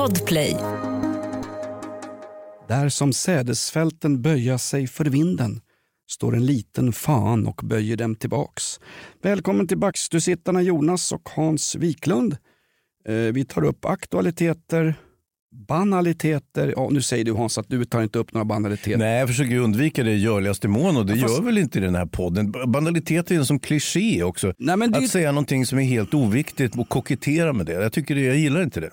Podplay. Där som sädesfälten böja sig för vinden står en liten fan och böjer dem tillbaks. Välkommen till Backstugusittarna Jonas och Hans Wiklund. Eh, vi tar upp aktualiteter, banaliteter. Ja, nu säger du Hans att du tar inte upp några banaliteter. Nej, jag försöker undvika det i görligaste mån och det Ja, fast- gör väl inte i den här podden. Banalitet är en som kliché också. Nej, men det Att säga någonting som är helt oviktigt och kokettera med det. Jag, tycker det, jag gillar inte det.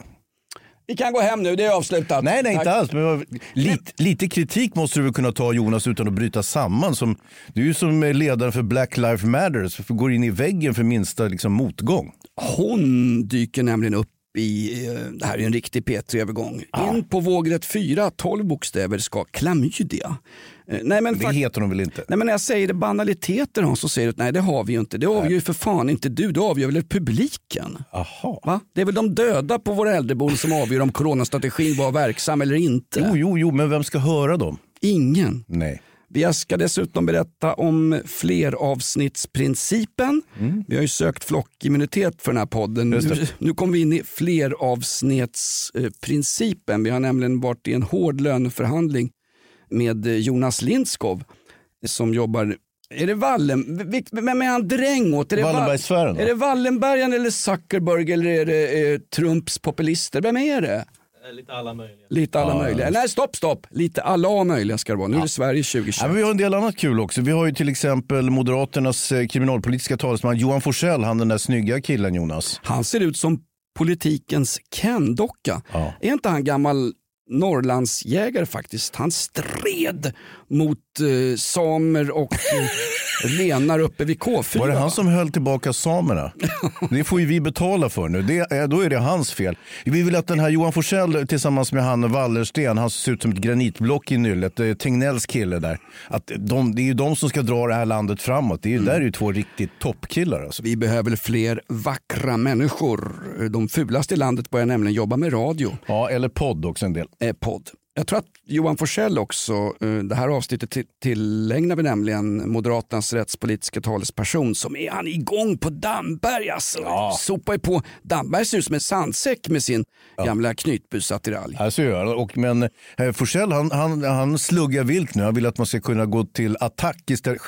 Vi kan gå hem nu, det är avslutat. Nej, nej Tack. inte alls. Men lite, lite kritik måste du väl kunna ta Jonas utan att bryta samman. Som, du är ju som ledaren för Black Lives Matter, för går in i väggen för minsta liksom, motgång. Hon dyker nämligen upp i, eh, det här är en riktig P3-övergång. In på vågrätt 4, 12 bokstäver ska klamydia. Eh, Nej men, Det heter de väl inte? nej, men när jag säger det banaliteter Hans, så säger du att nej det har vi ju inte. Det avgör ju för fan inte du, det avgör väl publiken. Aha. Va? Det är väl de döda på våra äldreboenden som avgör om coronastrategin var verksam eller inte. Jo, jo, jo, men vem ska höra dem? Ingen. Nej. Vi ska dessutom berätta om fleravsnittsprincipen. Vi har ju sökt flockimmunitet för den här podden. Nu, nu kommer vi in i fleravsnittsprincipen. Vi har nämligen varit i en hård löneförhandling med Jonas Lindskov som jobbar är det Wallen... Vem är han dräng åt? Är det Wall- Wallenbergsfären? Är det Wallenbergen eller Zuckerberg eller är det eh, Trumps populister? Vem är det? Lite alla möjliga. Lite alla Ja, möjliga. Nej, stopp, stopp. Lite alla möjliga ska det vara. Nu är det Sverige 2020. Ja, men vi har en del annat kul också. Vi har ju till exempel Moderaternas eh, kriminalpolitiska talesman Johan Forsell, han den där snygga killen Jonas. Han ser ut som politikens Ken-docka. Ja. Är inte han gammal Norrlandsjägare faktiskt? Han stred mot eh, samer och eh, renar uppe vid K4. Var det han som höll tillbaka samerna? Det får ju vi betala för nu. Det, då är det hans fel. Vi vill att den här Johan Forsell tillsammans med han Wallersten, han ser ut som ett granitblock i nyllet, Tegnells kille där. Att de, det är ju de som ska dra det här landet framåt. Det är ju, Där är ju två riktigt toppkillar. Alltså. Vi behöver fler vackra människor. De fulaste i landet börjar nämligen jobba med radio. Ja, eller podd också en del. eh, podd. Jag tror att Johan Forsell också, eh, det här avsnittet till- tillägnar vi nämligen Moderaternas rättspolitiska talesperson som är han igång på Damberg alltså. Sopar ju på. Damberg ser ut som en sandsäck med sin gamla knytbusattiralj. Ja, så gör. Och, men eh, Forsell han, han, han sluggar vilt nu. Han vill att man ska kunna gå till attack istället.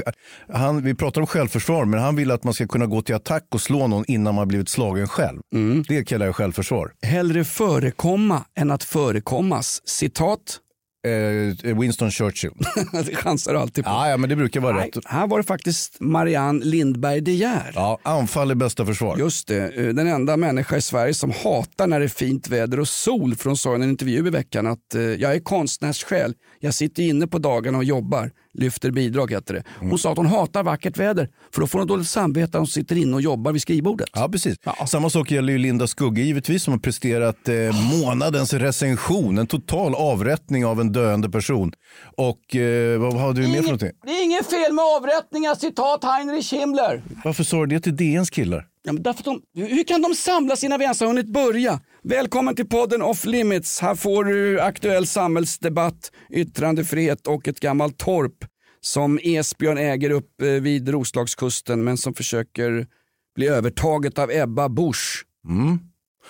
Han, vi pratar om självförsvar, men han vill att man ska kunna gå till attack och slå någon innan man blivit slagen själv. Det kallar jag självförsvar. Hellre förekomma än att förekommas. Citat. Eh, Winston Churchill. det chansar du alltid på. ja, ja, men det brukar vara Nej, rätt. här var det faktiskt Marianne Lindberg De Geer. Ja, anfall är bästa försvar. Just det, eh, den enda människa i Sverige som hatar när det är fint väder och sol. För hon sa i en intervju i veckan att eh, jag är konstnärssjäl. Jag sitter inne på dagarna och jobbar. Lyfter bidrag heter det. Hon sa att hon hatar vackert väder för då får hon dåligt samvete när hon sitter inne och jobbar vid skrivbordet. Ja, precis. Ja. Samma sak gäller ju Linda Skugge givetvis som har presterat eh, månadens recension. En total avrättning av en döende person. Och eh, vad hade vi mer för någonting? Det är inget fel med avrättningar, citat Heinrich Himmler. Varför sa du det till DNs killar? Ja, men därför de, hur kan de samlas innan vi ens har hunnit börja? Välkommen till podden Off Limits. Här får du aktuell samhällsdebatt, yttrandefrihet och ett gammalt torp som Esbjörn äger upp eh, vid Roslagskusten men som försöker bli övertaget av Ebba Busch.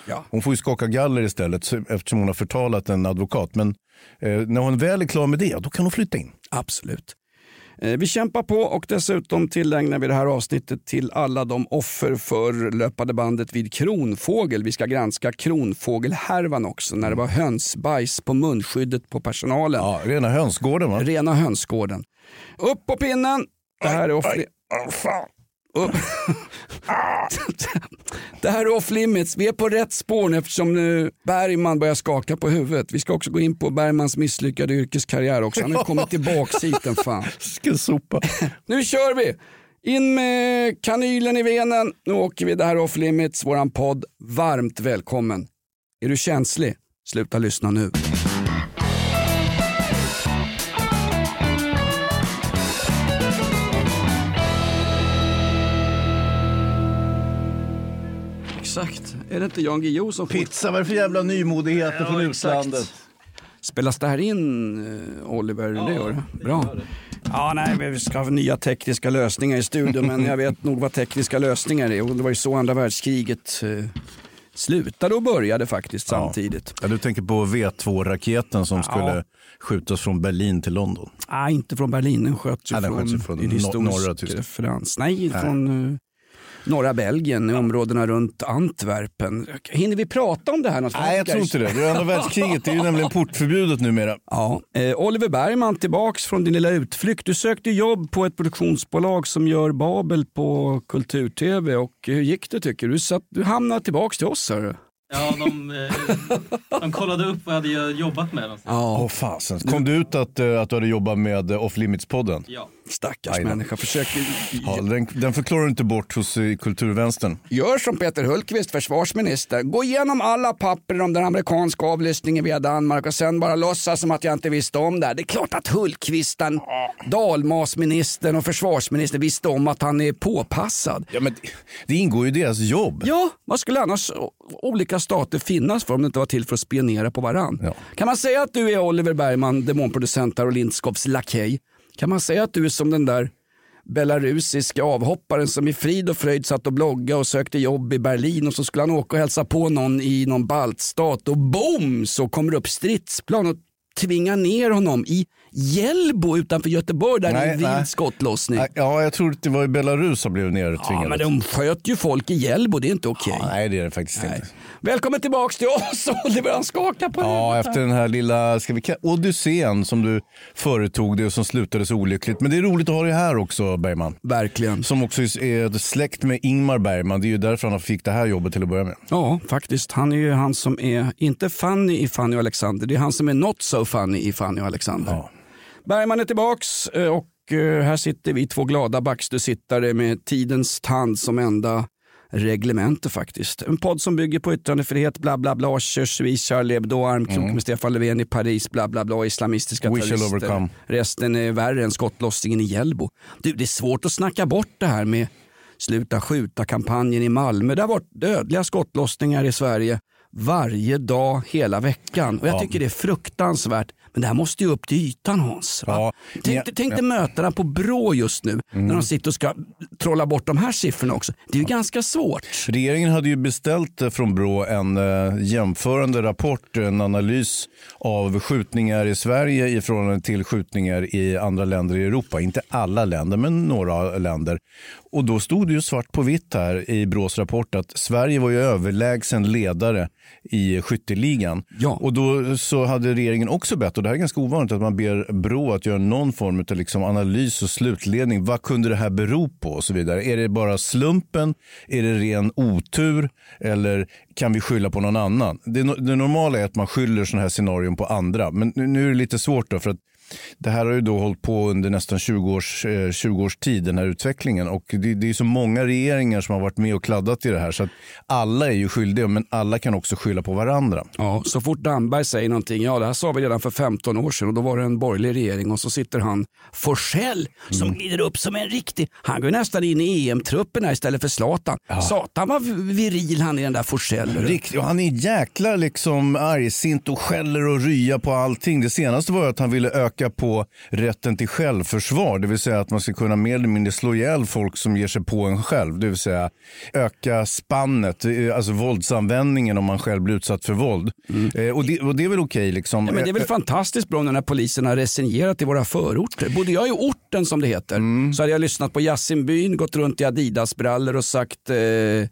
Ja. Hon får ju skaka galler istället eftersom hon har förtalat en advokat. Men eh, när hon väl är klar med det, då kan hon flytta in. Absolut. Eh, Vi kämpar på och dessutom tillägnar vi det här avsnittet till alla de offer för löpande bandet vid Kronfågel. Vi ska granska Kronfågelhärvan också när det var hönsbajs på munskyddet på personalen. Ja, rena hönsgården va? Rena hönsgården. Upp på pinnen! Det här är off, upp. Det här är off limits. Vi är på rätt spår nu eftersom nu Bergman börjar skaka på huvudet. Vi ska också gå in på Bergmans misslyckade yrkeskarriär också. Han har kommit tillbaks hit en fan. Ska sopa. Nu kör vi! In med kanylen i venen. Nu åker vi. Det här är off limits, våran podd. Varmt välkommen. Är du känslig? Sluta lyssna nu. Är det inte Jan Guillou som. Pizza, vad är det för jävla nymodigheter från exakt. utlandet? Spelas det här in, eh, Oliver? det gör det. Bra. Ja, nej, vi ska ha nya tekniska lösningar i studion, men jag vet nog vad tekniska lösningar är. Och det var ju så andra världskriget eh, slutade och började faktiskt samtidigt. Ja, du tänker på V2-raketen som skulle skjutas från Berlin till London? Nej, inte från Berlin. Den sköts ju Nej, den från, sköts ju från norra Tyskland. referens. Nej, från eh, norra Belgien, i områdena runt Antwerpen. Hinner vi prata om det här? något? Nej, jag tror inte det. Det är andra världskriget. Det är ju nämligen portförbjudet numera. Ja, eh, Oliver Bergman, tillbaks från din lilla utflykt. Du sökte jobb på ett produktionsbolag som gör Babel på kultur-tv. Och hur gick det tycker du? Du, satt, du hamnade tillbaks till oss. Hörru. Ja, de, eh, de kollade upp vad jag hade jobbat med. någonstans. Åh fasen. Kom det ut att, eh, att du hade jobbat med eh, Off Limits-podden? Ja. Stackars människa. Försöker... Ja, den, den förklarar du inte bort hos eh, kulturvänstern. Gör som Peter Hultqvist, försvarsminister. Gå igenom alla papper om den amerikanska avlyssningen via Danmark och sen bara låtsas som att jag inte visste om det. här. Det är klart att Hultqvisten, dalmasministern och försvarsministern visste om att han är påpassad. Ja, men det- ingår ju i deras jobb. Ja, vad skulle annars olika stater finnas för om det inte var till för att spionera på varann? Ja. Kan man säga att du är Oliver Bergman, demonproducent Karol Lindskovs lakej? Kan man säga att du är som den där belarusiska avhopparen som i frid och fröjd satt och bloggade och sökte jobb i Berlin och så skulle han åka och hälsa på någon i någon baltstat och boom så kommer det upp stridsplan och tvingar ner honom i Hjällbo utanför Göteborg där det är Nej, nej. vild skottlossning. Nej, Ja, jag tror att det var i Belarus som blev nertvingade. Ja, men de sköt ju folk i Hjällbo, det är inte okej. Ja, Nej, det är det faktiskt inte. Välkommen tillbaks till oss Oliver, han skakar på Ja, huvudet. efter den här lilla ska vi, kalla- odyssén som du företog dig och som slutade så olyckligt. Men det är roligt att ha dig här också, Bergman. Verkligen. Som också är släkt med Ingmar Bergman. Det är ju därför han fick det här jobbet till att börja med. Ja, faktiskt. Han är ju han som är, inte funny i Fanny och Alexander, det är han som är not so funny i Fanny och Alexander. Ja. Bergman är tillbaks eh, och eh, här sitter vi två glada backstusittare med tidens tand som enda reglemente faktiskt. En podd som bygger på yttrandefrihet, bla bla bla, Körsvi, Charlie Hebdo, armkrok med Stefan Löfven i Paris, bla bla bla, islamistiska Mm. We terrorister. Resten är värre än skottlossningen i Hjällbo. Du, det är svårt att snacka bort det här med Sluta skjuta-kampanjen i Malmö. Det har varit dödliga skottlossningar i Sverige varje dag hela veckan. Och jag Ja. tycker det är fruktansvärt. Men det här måste ju upp till ytan Hans. Ja. Tänk, Ja. tänk dig mötena på Brå just nu när de sitter och ska trolla bort de här siffrorna också. Det är ju ganska svårt. Regeringen hade ju beställt eh, från Brå en eh, jämförande rapport, en analys av skjutningar i Sverige i förhållande till skjutningar i andra länder i Europa. Inte alla länder, men några länder. Och då stod det ju svart på vitt här i Brås rapport att Sverige var ju överlägsen ledare i skytteligan. Ja. Och då så hade regeringen också bett, och det här är ganska ovanligt, att man ber Brå att göra någon form av liksom analys och slutledning. Vad kunde det här bero på och så vidare. Är det bara slumpen? Är det ren otur? Eller kan vi skylla på någon annan? Det, det normala är att man skyller sådana här scenarion på andra. Men nu, nu är det lite svårt då, för att det här har ju då hållit på under nästan 20 års, eh, 20 års tid, den här utvecklingen. Och det, det är så många regeringar som har varit med och kladdat i det här. Så att alla är ju skyldiga, men alla kan också skylla på varandra. Ja, så fort Damberg säger någonting, ja det här sa vi redan för 15 år sedan och då var det en borgerlig regering och så sitter han Forsell som Mm. glider upp som en riktig, han går nästan in i EM-truppen istället för Zlatan. Satan vad viril han är den där Forsell. Riktigt, och han är jäkla liksom argsint och skäller och rya på allting. Det senaste var att han ville öka på rätten till självförsvar. Det vill säga att man ska kunna mer eller mindre slå ihjäl folk som ger sig på en själv. Det vill säga öka spannet, eh, alltså våldsanvändningen om man själv blir utsatt för våld. Eh, och, det, och det är väl okej liksom. Ja, men det är väl Eh, fantastiskt bra nu när polisen har resignerat i våra förorter. Bodde jag i orten som det heter Mm. så hade jag lyssnat på Yasin Byn, gått runt i Adidas-brallor och sagt eh,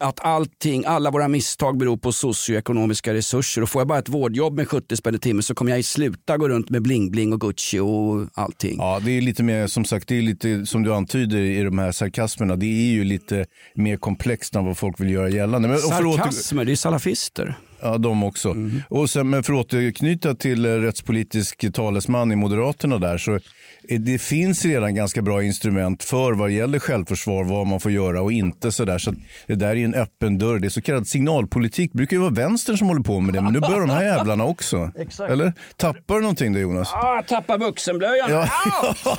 att allting, alla våra misstag beror på socioekonomiska resurser. Och får jag bara ett vårdjobb med 70 spänn i timmen så kommer jag i sluta gå runt med bling-bling och Gucci och allting. Ja, det är lite mer, som sagt, det är lite som du antyder i de här sarkasmerna. Det är ju lite mer komplext än vad folk vill göra gällande. Men, Sarkasmer, det är salafister. Ja, de också. Och sen, men för att återknyta till rättspolitisk talesman i Moderaterna där så det finns redan ganska bra instrument för vad gäller självförsvar, vad man får göra och inte sådär. Så att det där är en öppen dörr. Det är så kallad signalpolitik. Det brukar ju vara vänstern som håller på med det, men nu börjar de här jävlarna också. Eller? Tappar du någonting där Jonas? Ah, tappar vuxenblöjan. Ja,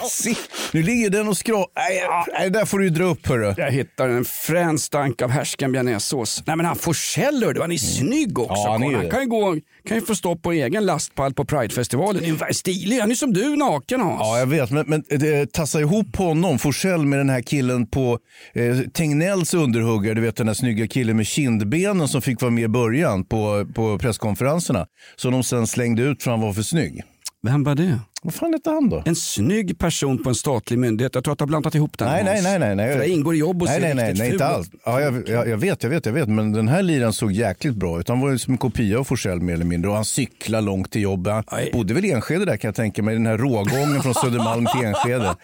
se, nu ligger den och skrapar. Nej, nej, där får du ju dra upp hörru. Jag hittar en frän stank av härsken bearnaisesås. Nej men han Forsell hördu, han är snygg också. Ja, han är han det. kan ju, gå, kan ju få stå på egen lastpall på Pridefestivalen. Det är stilig. Han är som du naken Hans. Ja, jag vet. Men, men tassa ihop honom, Forsell med den här killen på eh, Tegnells underhuggare. Du vet den där snygga killen med kindbenen som fick vara med i början på, på presskonferenserna. Som de sen slängde ut för han var för snygg. Vem var det? Vad fan hette han då? En snygg person på en statlig myndighet. Jag tror att du har blandat ihop den Nej, nej, nej. nej, nej. För det ingår i jobb och nej, nej, nej, nej, inte alls. Ja, jag, jag, jag vet, jag vet, jag vet. Men den här liran såg jäkligt bra ut. Han var ju som en kopia av Forsell mer eller mindre. Och han cyklade långt till jobbet. Han bodde väl i Enskede där kan jag tänka mig. Den här rågången från Södermalm till Enskede.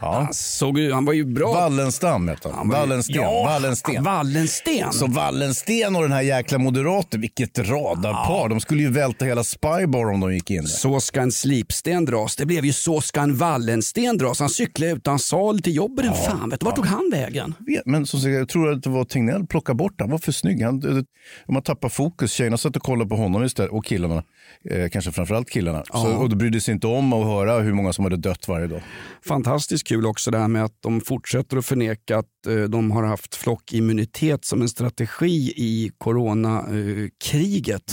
Ja. Han, såg, han var ju bra. Wallenstam hette han. Han var ju- Wallensten. Ja, Wallensten. Wallensten. Så Wallensten och den här jäkla moderaten, vilket radarpar. De skulle ju välta hela Spybar om de gick in. Så ska en slipsten dras. Det blev ju så ska en Wallensten dras. Han cyklade utan sal till jobbet. den Fan, vet du, vart tog han vägen? Vet, Men som sagt, jag tror att det var Tegnell plocka bort han var för snygg. Han, det- om man tappar fokus, tjejerna satt och kollade på honom istället, och killarna. Eh, kanske framförallt killarna. Så, och då brydde sig inte om att höra hur många som hade dött varje dag. Fantastiskt kul också det här med att de fortsätter att förneka att eh, de har haft flockimmunitet som en strategi i coronakriget.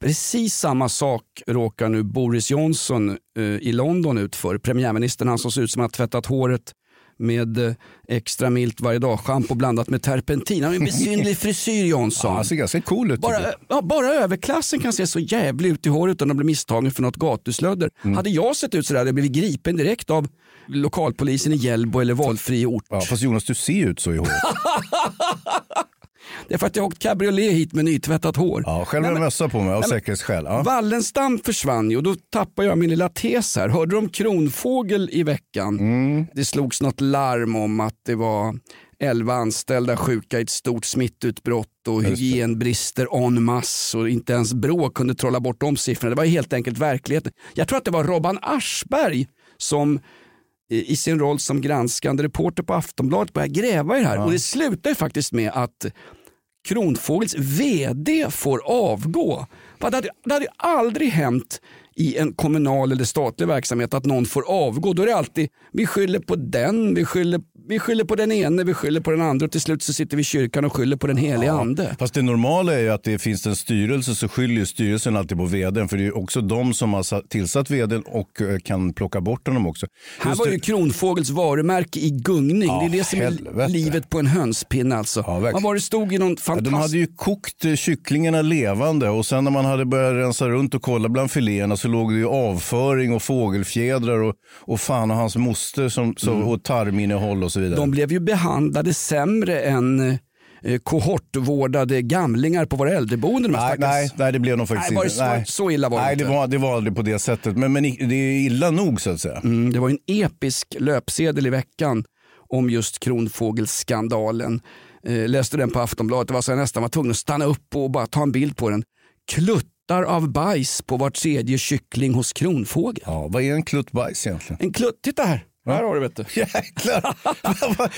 Precis samma sak råkar nu Boris Johnson eh, i London ut för. Premiärministern, han som ser ut som att ha tvättat håret med eh, extra milt varje dag, schampo blandat med terpentin. Han har en besynnerlig frisyr Johnson. Ja, han ser ganska cool ut. Bara, ja, bara överklassen kan se så jävlig ut i håret utan att bli misstagen för något gatuslödder. Mm. Hade jag sett ut sådär hade jag blivit gripen direkt av lokalpolisen i Hjällbo eller valfri ort. Ja, fast Jonas, du ser ut så i håret. Det är för att jag har åkt cabriolet hit med nytvättat hår. Ja, själv har jag mössa på mig av säkerhetsskäl. Ja. Wallenstam försvann ju och då tappade jag min lilla tes här. Hörde du om Kronfågel i veckan? Mm. Det slogs något larm om att det var 11 anställda sjuka i ett stort smittutbrott och hygienbrister en masse och inte ens Brå kunde trolla bort de siffrorna. Det var helt enkelt verkligheten. Jag tror att det var Robban Aschberg som i sin roll som granskande reporter på Aftonbladet började gräva i det här. Och det slutar ju faktiskt med att Kronfågels VD får avgå. Det hade, det hade aldrig hänt i en kommunal eller statlig verksamhet att någon får avgå. Då är det alltid, vi skyller på den, vi skyller, vi skyller på den ene, vi skyller på den andra och till slut så sitter vi i kyrkan och skyller på den heliga ande. Fast det normala är ju att det finns en styrelse så skyller styrelsen alltid på vdn. För det är ju också de som har satt- tillsatt vdn och eh, kan plocka bort honom också. Här Just var det- ju Kronfågels varumärke i gungning. Ja, det är det som är helvete. livet på en hönspinne alltså. Ja. Vad var det stod i någon Ja, fantastisk... de hade ju kokt eh, kycklingarna levande och sen när man hade börjat rensa runt och kolla bland filéerna så låg det ju avföring och fågelfjädrar och, och fan och hans moster som, så, och tarminnehåll och så vidare. De blev ju behandlade sämre än eh, kohortvårdade gamlingar på våra äldreboenden. de Nej, nej, nej, det blev nog faktiskt Nej, inte. så- så illa var det Nej, inte. det var, det var aldrig på det sättet. Men, men det är illa nog så att säga. Mm, det var en episk löpsedel i veckan om just Kronfågelskandalen. Eh, läste den på Aftonbladet. Det var så jag nästan var tvungen att stanna upp och bara ta en bild på den. Kluttar av bajs på var tredje kyckling hos Kronfågel. Ja, vad är en klutt bajs egentligen? En klutt, titta här. Här har du vet du. Jäklar!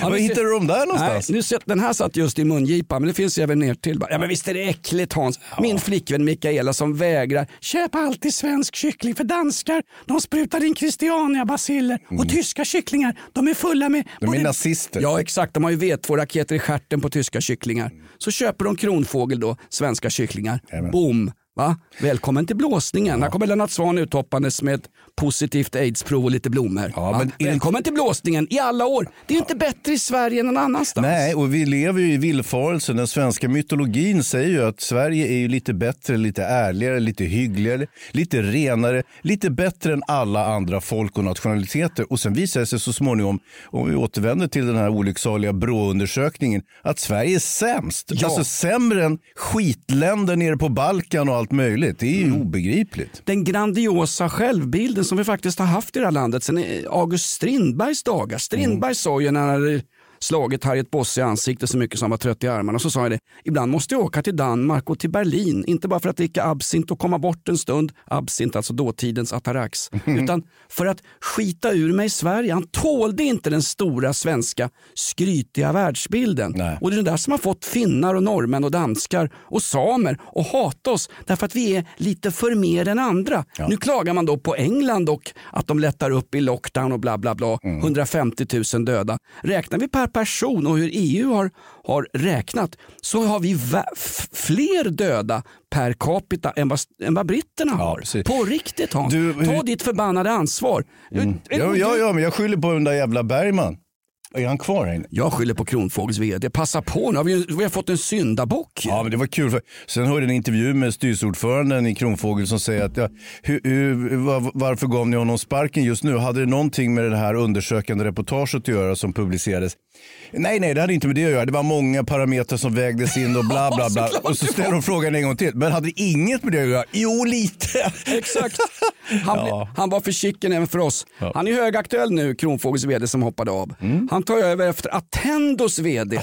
Var hittar se- du dem där Nej, någonstans? nu set, den här satt just i mungipan men det finns ju även ner till. Ja men visst är det äckligt Hans. Min flickvän Mikaela som vägrar. Köp alltid svensk kyckling för danskar. De sprutar in Christiania-baciller. Och tyska kycklingar, de är fulla med... Mm. De är både- nazister. Ja exakt, de har ju V2-raketer i stjärten på tyska kycklingar. Så köper de Kronfågel då, svenska kycklingar. Boom! Va? Välkommen till blåsningen. Här kommer Lennart Swahn uthoppandes med ett positivt aidsprov och lite blommor. Ja, men enligt- Välkommen till blåsningen i alla år. Det är inte bättre i Sverige än någon annanstans. Nej, och vi lever ju i villfarelsen. Den svenska mytologin säger ju att Sverige är ju lite bättre, lite ärligare, lite hyggligare, lite renare, lite bättre än alla andra folk och nationaliteter. Och sen visar det sig så småningom, om vi återvänder till den här olycksaliga Brå-undersökningen, att Sverige är sämst. Ja. Alltså sämre än skitländer nere på Balkan och allt möjligt. Det är ju obegripligt. Den grandiosa självbilden som vi faktiskt har haft i det här landet sedan August Strindbergs dagar. Strindberg sa ju när slagit Harriet Bosse i ansiktet så mycket som han var trött i armarna. Så sa jag det, ibland måste jag åka till Danmark och till Berlin. Inte bara för att dricka absint och komma bort en stund, absint alltså dåtidens atarax, utan för att skita ur mig i Sverige. Han tålde inte den stora svenska skrytiga världsbilden. Nej. Och det är det där som har fått finnar och norrmän och danskar och samer att hata oss därför att vi är lite för mer än andra. Nu klagar man då på England och att de lättar upp i lockdown och bla bla bla. 150 000 döda. Räknar vi per person och hur EU har, har räknat så har vi fler döda per capita än vad, än vad britterna har. precis. På riktigt Hans. Du, Ta hur- ditt förbannade ansvar. Ja, ja, ja, men jag skyller på den där jävla Bergman. Är han kvar här inne? Jag skyller på Kronfågels vd. Passa på, nu har vi, vi har fått en syndabock. Ja, men det var kul. Sen hörde jag en intervju med styrelseordföranden i Kronfågel som säger att ja, hur, hur, var, varför gav ni honom sparken just nu? Hade det någonting med det här undersökande reportaget att göra som publicerades? Nej, nej, det hade inte med det att göra. Det var många parametrar som vägdes in och bla bla bla. Såklart och så ställer de frågan en gång till. Men hade det inget med det att göra? Jo, lite. Exakt. Han, Ja. han var för chicken även för oss. Han är högaktuell nu, Kronfågels vd som hoppade av. Han tar över efter Attendos vd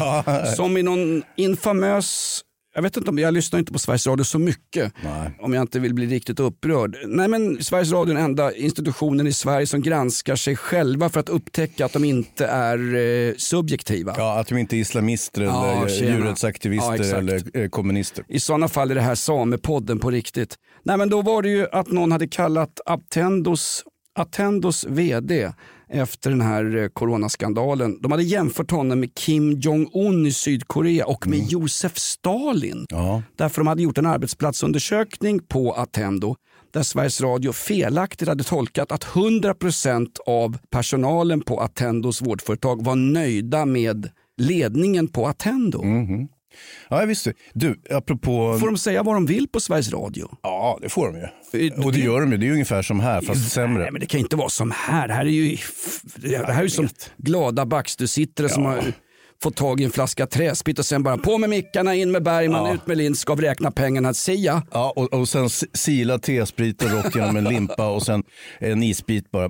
som i någon infamös jag vet inte om jag lyssnar inte på Sveriges Radio så mycket om jag inte vill bli riktigt upprörd. Nej men Sveriges Radio är den enda institutionen i Sverige som granskar sig själva för att upptäcka att de inte är eh, subjektiva. Ja, att de inte är islamister Ja, eller tjena. djurrättsaktivister Ja, eller eh, kommunister. I sådana fall är det här Samepodden på riktigt. Nej men då var det ju att någon hade kallat Attendos, Attendos vd efter den här eh, coronaskandalen. De hade jämfört honom med Kim Jong-Un i Sydkorea och med Josef Stalin. Ja. Därför de hade gjort en arbetsplatsundersökning på Attendo där Sveriges Radio felaktigt hade tolkat att 100% av personalen på Attendos vårdföretag var nöjda med ledningen på Attendo. Ja, jag visste. Du, apropå... Får de säga vad de vill på Sveriges Radio? Ja, det får de ju. Och det gör de ju. Det är ju ungefär som här, fast sämre. Nej, men det kan inte vara som här. Det här är ju, det här är ju som glada Backstusittare som har fått tag i en flaska träsprit och sen bara på med mickarna, in med Bergman, Ja. ut med Lindskov, räkna pengarna, sia. Ja, och, och sen sila tespriten rakt genom en limpa och sen en isbit bara.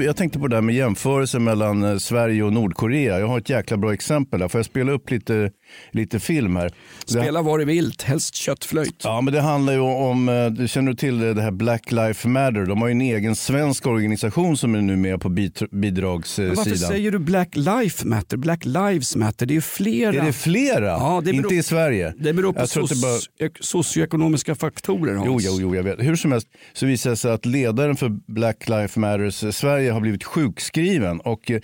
Jag tänkte på det här med jämförelse mellan eh, Sverige och Nordkorea. Jag har ett jäkla bra exempel. där. Får jag spela upp lite, lite film här? Det, Spela vad du vilt, helst köttflöjt. ja, men det handlar ju om, eh, du känner du till det här Black Lives Matter? De har ju en egen svensk organisation som är nu med på bit- Men varför bidragssidan. säger du Black Life Matter? Black Lives Matter, det är ju flera. Är det flera? Ja, det beror- Inte i Sverige? Det beror på Jag det bara... soci- socioekonomiska faktorer Hans. Jo, jo, jo, jag vet. Hur som helst så visar det sig att ledaren för Black Lives Matters eh, Sverige har blivit sjukskriven och eh,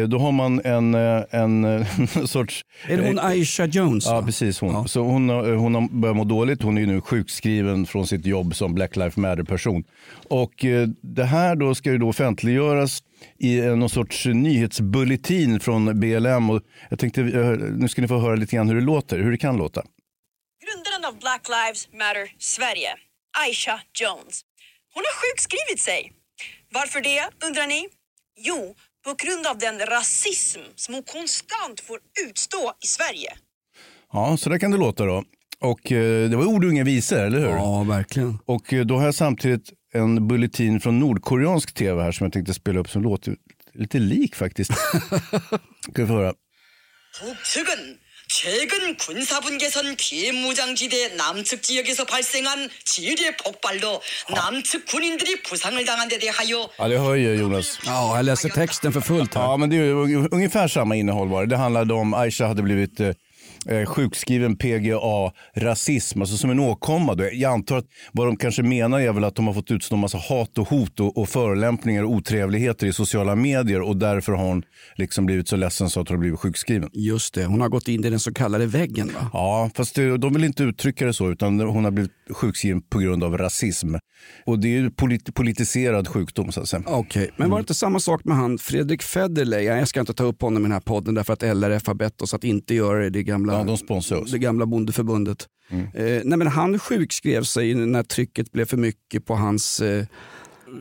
då har man en, eh, en, eh, sorts... Är det hon Aisha Jones? Ja, precis hon. Ja. Så hon, har- hon har börjat må dåligt. Hon är nu sjukskriven från sitt jobb som Black Lives Matter-person. Och eh, det här då ska ju då offentliggöras i eh, någon sorts nyhetsbulletin från BLM. Och jag tänkte, eh, nu ska ni få höra lite grann hur det låter, hur det kan låta. Grundaren av Black Lives Matter Sverige, Aisha Jones. Hon har sjukskrivit sig. Varför det, undrar ni? Jo, på grund av den rasism som hon konstant får utstå i Sverige. Ja, så där kan det låta då. Och eh, det var ord och inga visor, eller hur? Ja, verkligen. Och eh, då har jag samtidigt en bulletin från nordkoreansk tv här som jag tänkte spela upp som låter lite lik faktiskt. Ska vi få höra. 최근 군사분계선 비무장지대 남측 지역에서 발생한 지뢰 폭발로 남측 군인들이 부상을 당한 데 대하여 Ja, det hör ju Jonas. Ja, jag läser texten för fullt här. Ja, men det är ju ungefär samma innehåll var det. Det handlade om Aisha hade blivit eh, sjukskriven PGA-rasism, alltså som en åkomma. Då. Jag antar att vad de kanske menar är väl att de har fått utstå massa hat och hot och, och förolämpningar och otrevligheter i sociala medier och därför har hon liksom blivit så ledsen så att hon har blivit sjukskriven. Just det, hon har gått in i den så kallade väggen va? Ja, fast det, de vill inte uttrycka det så utan hon har blivit sjukskriven på grund av rasism. Och det är ju polit, politiserad sjukdom så att säga. Okej, men var det inte samma sak med han Fredrik Federley? Jag ska inte ta upp honom i den här podden därför att LRF har bett oss att inte göra det, det gamla, Ja, de sponsrar oss. det gamla bondeförbundet. Eh, nej, men han sjukskrev sig när trycket blev för mycket på hans eh,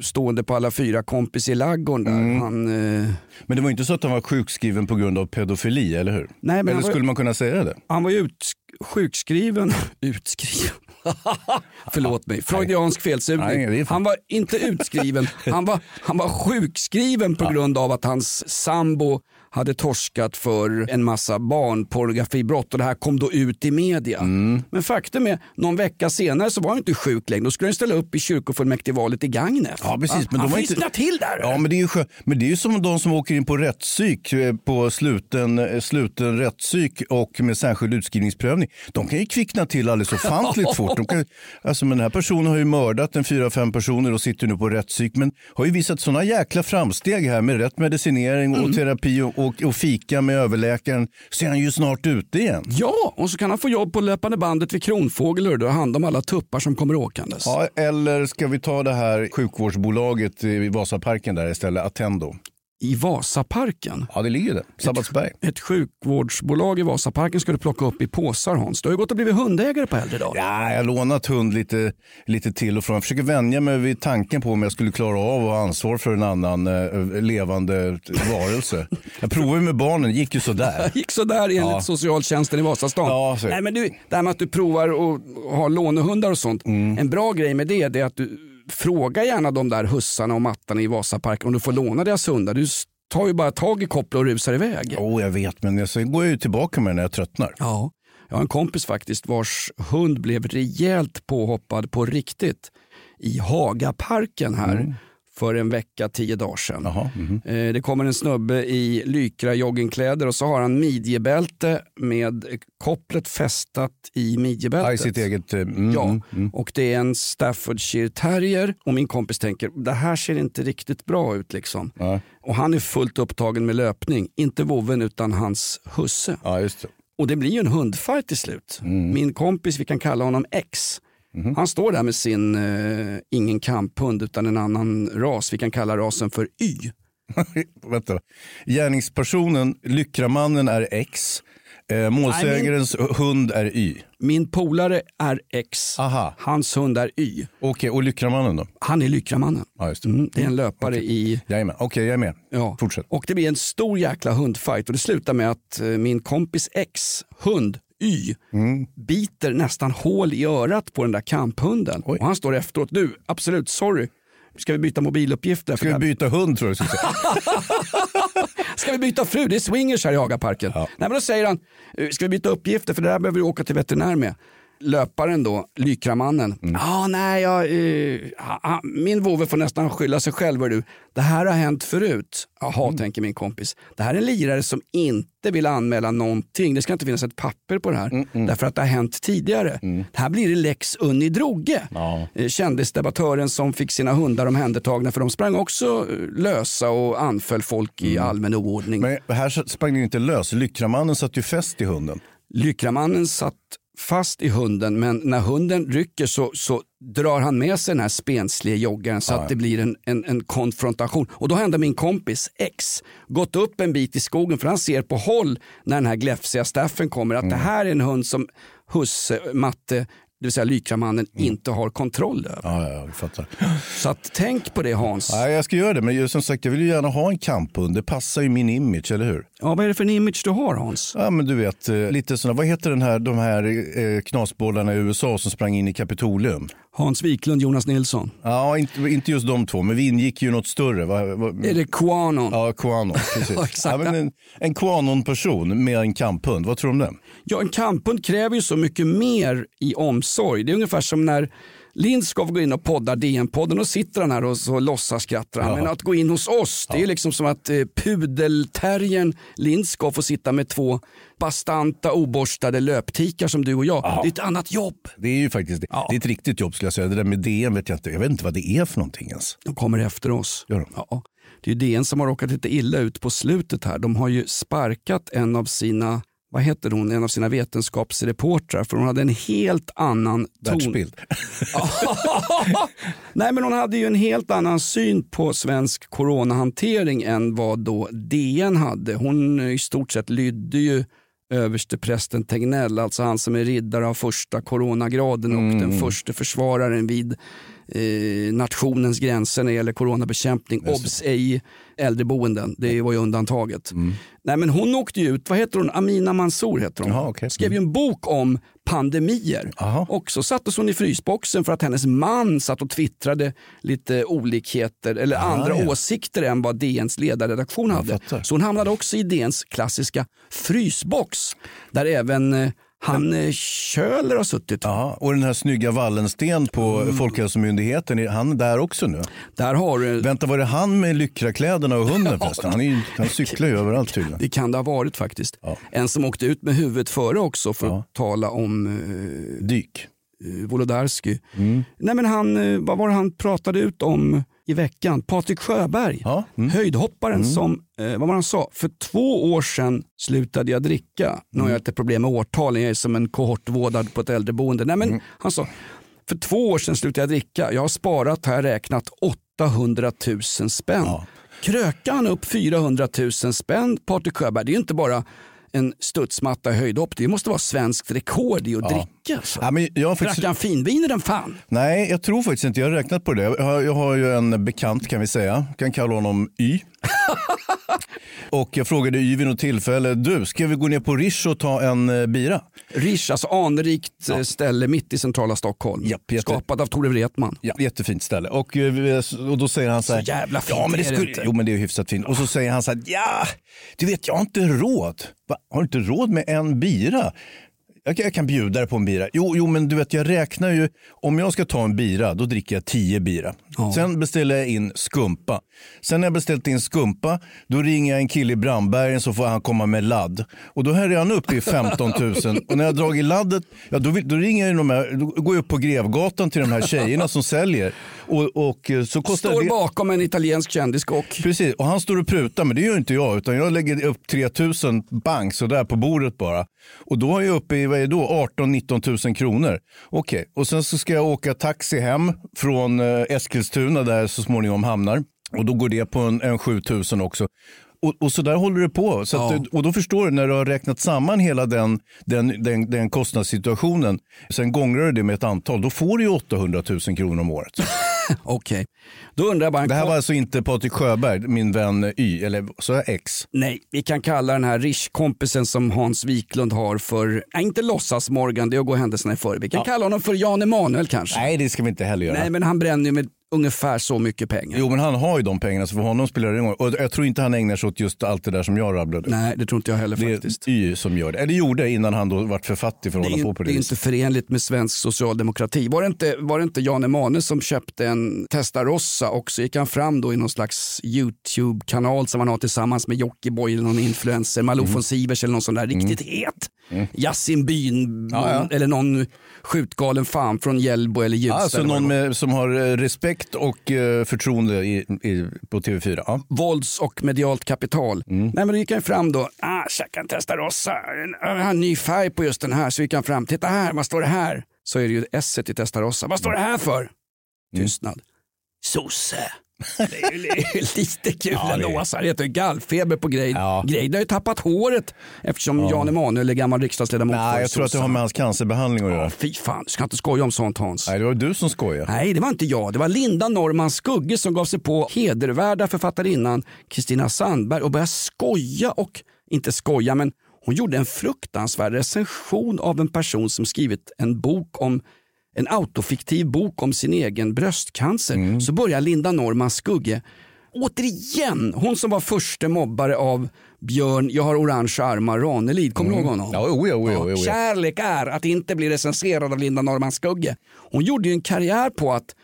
stående på alla fyra kompis i laggården. Där. Han, eh, Men det var inte så att han var sjukskriven på grund av pedofili, eller hur? Nej, men eller var- skulle man kunna säga det? han var ju ut, sjukskriven. Utskriven? Förlåt mig, freudiansk felsugning. Han var inte utskriven, han var, han var sjukskriven på grund av att hans sambo hade torskat för en massa barnpornografibrott och det här kom då ut i media. Mm. Men faktum är, någon vecka senare så var han inte sjuk längre. Då skulle han ställa upp i kyrkofullmäktigevalet i Gagnef. Ja, precis. Men han de frisknade inte... till där. Ja, men det är ju skö... Men det är ju som de som åker in på rättspsyk eh, på sluten, eh, sluten rättspsyk och med särskild utskrivningsprövning. De kan ju kvickna till alldeles ofantligt fort. De kan... alltså, men den här personen har ju mördat en fyra, fem personer och sitter nu på rättspsyk. Men har ju visat sådana jäkla framsteg här med rätt medicinering och terapi och, och, och fika med överläkaren. Så är han ju snart ute igen. Ja, och så kan han få jobb på löpande bandet vid Kronfågel och ha hand om alla tuppar som kommer åkandes. Ja, eller ska vi ta det här sjukvårdsbolaget i Vasaparken där istället, Attendo? I Vasaparken. Ja, det ligger där. Sabbatsberg. Ett sjukvårdsbolag i Vasaparken ska du plocka upp i påsar Hans. Du har ju gått och blivit hundägare på äldre dagar. Ja, jag har lånat hund lite, lite till och från. Jag försöker vänja mig vid tanken på om jag skulle klara av att ha ansvar för en annan eh, levande varelse. Jag provade med barnen, gick ju sådär. Gick sådär enligt Ja. socialtjänsten i Vasastan. Ja, så. Nej, men du, det här med att du provar att ha lånehundar och sånt. Mm. En bra grej med det är att du frågar gärna de där hussarna och mattarna i Vasaparken om du får låna deras hundar. Du tar ju bara tag i kopplet och rusar iväg. Jo, jag vet, men jag, sen går jag ju tillbaka med den när jag tröttnar. Ja, jag har en kompis faktiskt vars hund blev rejält påhoppad på riktigt i Hagaparken här för en vecka, tio dagar sedan. Jaha, mhm. Eh, Det kommer en snubbe i lykra joggingkläder och så har han midjebälte med kopplet fästat i midjebältet. I sitt eget... eh, Mm, Ja, mm, mm. och det är en Staffordshire terrier och min kompis tänker det här ser inte riktigt bra ut liksom. Ja. Och han är fullt upptagen med löpning, inte vovven utan hans husse. ja. Och det blir ju en hundfight till slut. Mm. Min kompis, vi kan kalla honom X, Mhm. han står där med sin, eh, ingen kamphund utan en annan ras. Vi kan kalla rasen för Y. Vänta. Gärningspersonen, Lyckramannen, är X. Eh, målsägarens hund är Y. Min polare är X, Aha. hans hund är Y. Okej, och Lyckramannen då? Han är Lyckramannen. Ja, just det. Mm, det är en löpare i... Jajamän, okej jag är med. Ja. Fortsätt. Och det blir en stor jäkla hundfight och det slutar med att eh, min kompis X hund Y Mm. biter nästan hål i örat på den där kamphunden. Oj. Och han står efteråt, du absolut sorry, ska vi byta mobiluppgifter? Ska vi byta hund tror du säga. Ska vi byta fru? Det är swingers här i Hagaparken. Nej, men då säger han, "Eh, ska vi byta uppgifter för det där behöver vi åka till veterinär med. Löparen då, Lykramannen. Ja, ah, nej, jag, eh, ah, min vovve får nästan skylla sig själv. Du. Det här har hänt förut. Jaha, tänker min kompis. Det här är en lirare som inte vill anmäla någonting. Det ska inte finnas ett papper på det här. Därför att det har hänt tidigare. Här blir det lex Unni Droge. Ja. Eh, Kändisdebattören som fick sina hundar omhändertagna för de sprang också eh, lösa och anföll folk i allmän oordning. Men här sprang det inte lös. Lyckramannen satt ju fäst i hunden. Lyckramannen satt fast i hunden men när hunden rycker så, så drar han med sig den här spensliga joggaren så att det blir en, en, en konfrontation. Och då hände min kompis X gått upp en bit i skogen för han ser på håll när den här gläfsiga Staffen kommer att det här är en hund som husse, matte, det vill säga Lykramannen, inte har kontroll över. Ja, ja, jag fattar. Så att tänk på det Hans. Ja, jag ska göra det, men ju- som sagt, jag vill ju gärna ha en kamphund. Det passar ju min image, eller hur? Ja, vad är det för en image du har Hans? Ja, men du vet, eh, lite sådana, vad heter den här, de här eh, knasbollarna i USA som sprang in i Kapitolium? Hans Wiklund, Jonas Nilsson. Ja, inte, inte just de två, men vi ingick ju något större. Va, va, Är det Quanon? Ja, Quanon. Precis. Ja, exakt. en en Quanon-person med en kamphund, vad tror du om det? Ja, en kamphund kräver ju så mycket mer i omsorg. Det är ungefär som när Lindskov går in och poddar DN-podden och sitter han här och så låtsas skrattar han. Men att gå in hos oss, det är liksom som att eh, pudelterriern Lindskov får sitta med två bastanta oborstade löptikar som du och jag. Det är ett annat jobb. Det är ju faktiskt det. Ja. Det är ett riktigt jobb skulle jag säga. Det där med DN vet jag inte. Jag vet inte vad det är för någonting ens. De kommer efter oss. Gör de? Ja. Det är DN som har råkat lite illa ut på slutet här. De har ju sparkat en av sina vad heter hon, en av sina vetenskapsreportrar för hon hade en helt annan ton. Världsbild. Nej men hon hade ju en helt annan syn på svensk coronahantering än vad då DN hade. Hon eh, i stort sett lydde ju översteprästen Tegnell, alltså han som är riddare av första coronagraden och den första försvararen vid eh, nationens gränser när det gäller coronabekämpning. Obs ej äldreboenden, det var ju undantaget. Nej men hon åkte ju ut, vad heter hon, Amina Mansour heter hon. Jaha, okej. Skrev ju en bok om pandemier. Aha. Och så sattes hon i frysboxen för att hennes man satt och twittrade lite olikheter eller andra ja. åsikter än vad DNs ledarredaktion hade. Så hon hamnade också i DNs klassiska frysbox där även eh, han eh, Köhler har suttit. Ja, och den här snygga Wallensten på Mm. Folkhälsomyndigheten, är han där också nu? Där har du, Vänta, var det han med lyckrakläderna och hunden förresten? Han, är han cyklar ju överallt tydligen. det kan det ha varit faktiskt. Ja. En som åkte ut med huvudet före också för att tala om eh, Dyk. eh, Wolodarski. Mm. Nej, men han, eh, vad var det han pratade ut om i veckan? Patrik Sjöberg, Ja, mm. höjdhopparen som, eh, vad var han sa? För två år sedan slutade jag dricka. Nu har jag lite problem med årtalen, jag är som en kohortvårdad på ett äldreboende. Nej, men Mm. Han sa, för två år sedan slutade jag dricka. Jag har sparat, har jag räknat, 800 000 spänn. Ja. Krökade han upp 400 000 spänn, Patrik Sjöberg, det är inte bara en studsmatta i höjdhopp. Det måste vara svenskt rekord i att dricka. alltså. Ja, men jag har Drack faktiskt, han finvin i den fan? nej, jag tror faktiskt inte. Jag har räknat på det. Jag har, jag har ju en bekant kan vi säga. Kan kalla honom Y. och jag frågade Y vid något tillfälle. Du, ska vi gå ner på Rish och ta en eh, bira? Rish, alltså anrikt eh, ställe mitt i centrala Stockholm. Japp, jätte- Skapat av Tore Wretman. Ja, jättefint ställe. Och, eh, och då säger han så här. Så jävla fint ja, men det är det skulle, inte. Jo, men det är hyfsat fint. Och så säger han så här. Ja, du vet, jag har inte råd. Va? Har du inte råd med en bira? Jag kan, jag kan bjuda dig på en bira. Jo, jo, men du vet, jag räknar ju. Om jag ska ta en bira, då dricker jag tio bira. Sen beställer jag in skumpa. Sen när jag beställt in skumpa, då ringer jag en kille i Brandbergen så får han komma med ladd. Och då höjer han upp i 15 000. Och när jag dragit laddet, ja, då, vill, då ringer jag de här, då går jag upp på Grevgatan till de här tjejerna som säljer. Och, och eh, så kostar Står det... bakom en italiensk kändiskock. Precis, och han står och prutar, men det gör inte jag. Utan jag lägger upp 3000 bank sådär på bordet bara. Och då är jag uppe i, vad är det då, 18-19 000 kronor. Okej, och sen så ska jag åka taxi hem från eh, Eskilstuna där jag så småningom hamnar. Och då går det på en, en 7000 också. Och, och så där håller det på. Så att, Ja. och då förstår du, när du har räknat samman hela den, den, den, den kostnadssituationen, sen gångrar du det med ett antal, då får du ju 800 000 kronor om året. Okej. Då undrar jag bara Det här var alltså inte Patrik Sjöberg, min vän Y, eller så är X. Nej, vi kan kalla den här Rish-kompisen som Hans Wiklund har för, nej, inte låtsas-Morgan, det är att gå händelserna i förväg. Vi kan kalla honom för Jan Emanuel kanske. Nej, det ska vi inte heller göra. Nej, men han bränner ju med ungefär så mycket pengar. Jo, men han har ju de pengarna, så för honom spelar det ingen roll. Och jag tror inte han ägnar sig åt just allt det där som jag rabblade. Nej, det tror inte jag heller det faktiskt. är Y som gör det. Eller gjorde innan han då vart för fattig för att Det hålla på på det det är inte förenligt med svensk socialdemokrati. Var det inte, var det inte Jan Emanuel som köpte en Testarossa och så gick han fram då i någon slags YouTube-kanal som han har tillsammans med Jockiboi eller någon influencer, Malou Mm. von Sivers eller någon sån där riktigt het. Yasin Byn Ja, ja. eller någon skjutgalen fan från Hjällbo eller Ljusdal. Alltså någon det med, som har eh, respekt och eh, förtroende i, i, på TV4. Ja. vålds och medialt kapital. Mm. Nej, men då gick han fram då. Ah, käka en Testarossa. Jag har en ny färg på just den här. Så gick han fram. Titta här, vad står det här? så är det ju S i Testarossa. Vad står det här för? Tystnad. Sosse. Det är ju lite kul Ja, ändå. Alltså, det heter gallfeber på Greid. Ja. Greid har ju tappat håret eftersom Jan Emanuel är gammal riksdagsledamot Nej, jag tror att det har med hans cancerbehandling att göra. Fy fan, du ska inte skoja om sånt Hans. Nej, det var du som skojade. Nej, det var inte jag. Det var Linda Norman Skugge som gav sig på hedervärda författarinnan Kristina Sandberg och började skoja och, inte skoja, men hon gjorde en fruktansvärd recension av en person som skrivit en bok om en autofiktiv bok om sin egen bröstcancer. Så börjar Linda Norman Skugge återigen, hon som var första mobbare av Björn, jag har orangea armar, Ranelid. Kommer du ihåg honom? Ja, oh, ja, oh, ja, oh, ja. Kärlek är att inte bli recenserad av Linda Norman Skugge. Hon gjorde ju en karriär på att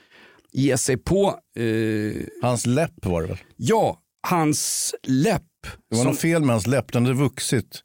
ge sig på, eh, Hans läpp var det väl? ja, hans läpp. Det var som- något fel med hans läpp, den hade vuxit.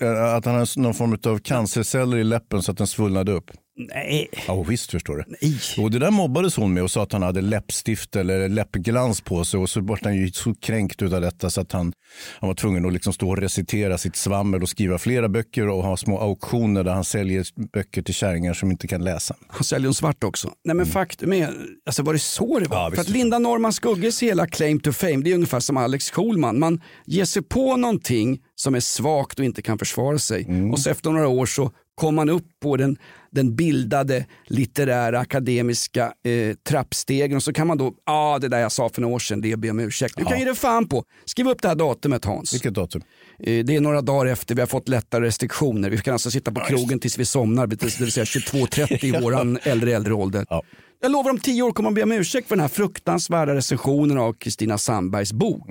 Eh, Att han hade någon form av cancerceller i läppen så att den svullnade upp. Nej, Ja visst förstår du. nej. Och det där mobbades hon med och sa att han hade läppstift eller läppglans på sig och så var han ju så kränkt utav detta så att han, han var tvungen att liksom stå och recitera sitt svammel och skriva flera böcker och ha små auktioner där han säljer böcker till kärringar som inte kan läsa. Han säljer dem svart också. Nej men faktum är, alltså var det så det var? Ja, För att Linda Norman Skugges hela claim to fame, det är ungefär som Alex Schulman. Man ger sig på någonting som är svagt och inte kan försvara sig. Mm. Och så efter några år så kom man upp på den, den bildade litterära akademiska eh, trappstegen och så kan man då, ja ah, det där jag sa för några år sedan, det ber jag om ursäkt. Du kan ge dig fan på. Skriv upp det här datumet Hans. Vilket datum? Eh, Det är några dagar efter vi har fått lättare restriktioner. Vi kan alltså sitta på krogen tills vi somnar, det vill säga 22.30 i våran äldre äldre ålder. Ja. Jag lovar om tio år kommer man be om ursäkt för den här fruktansvärda recensionen av Kristina Sandbergs bok.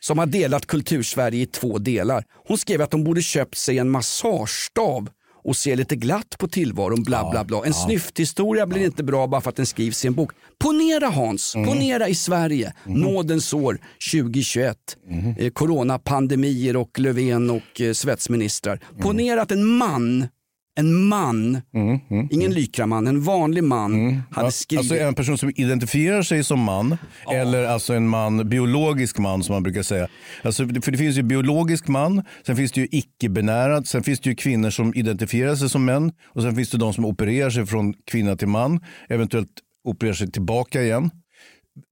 Som har delat kultursverige i två delar. Hon skrev att hon borde köpt sig en massagestav och se lite glatt på tillvaron. Bla, bla, bla. En snyfthistoria blir inte bra bara för att den skrivs i en bok. Ponera Hans, ponera i Sverige, nådens år 2021. Eh, coronapandemier och Löfven och eh, svetsministrar. Ponera att en man, en man, ingen lykraman, en vanlig man hade skrivit. Alltså en person som identifierar sig som man eller alltså en man, biologisk man som man brukar säga. Alltså, för det finns ju biologisk man, sen finns det ju icke-binära, sen finns det ju kvinnor som identifierar sig som män och sen finns det de som opererar sig från kvinna till man, eventuellt opererar sig tillbaka igen.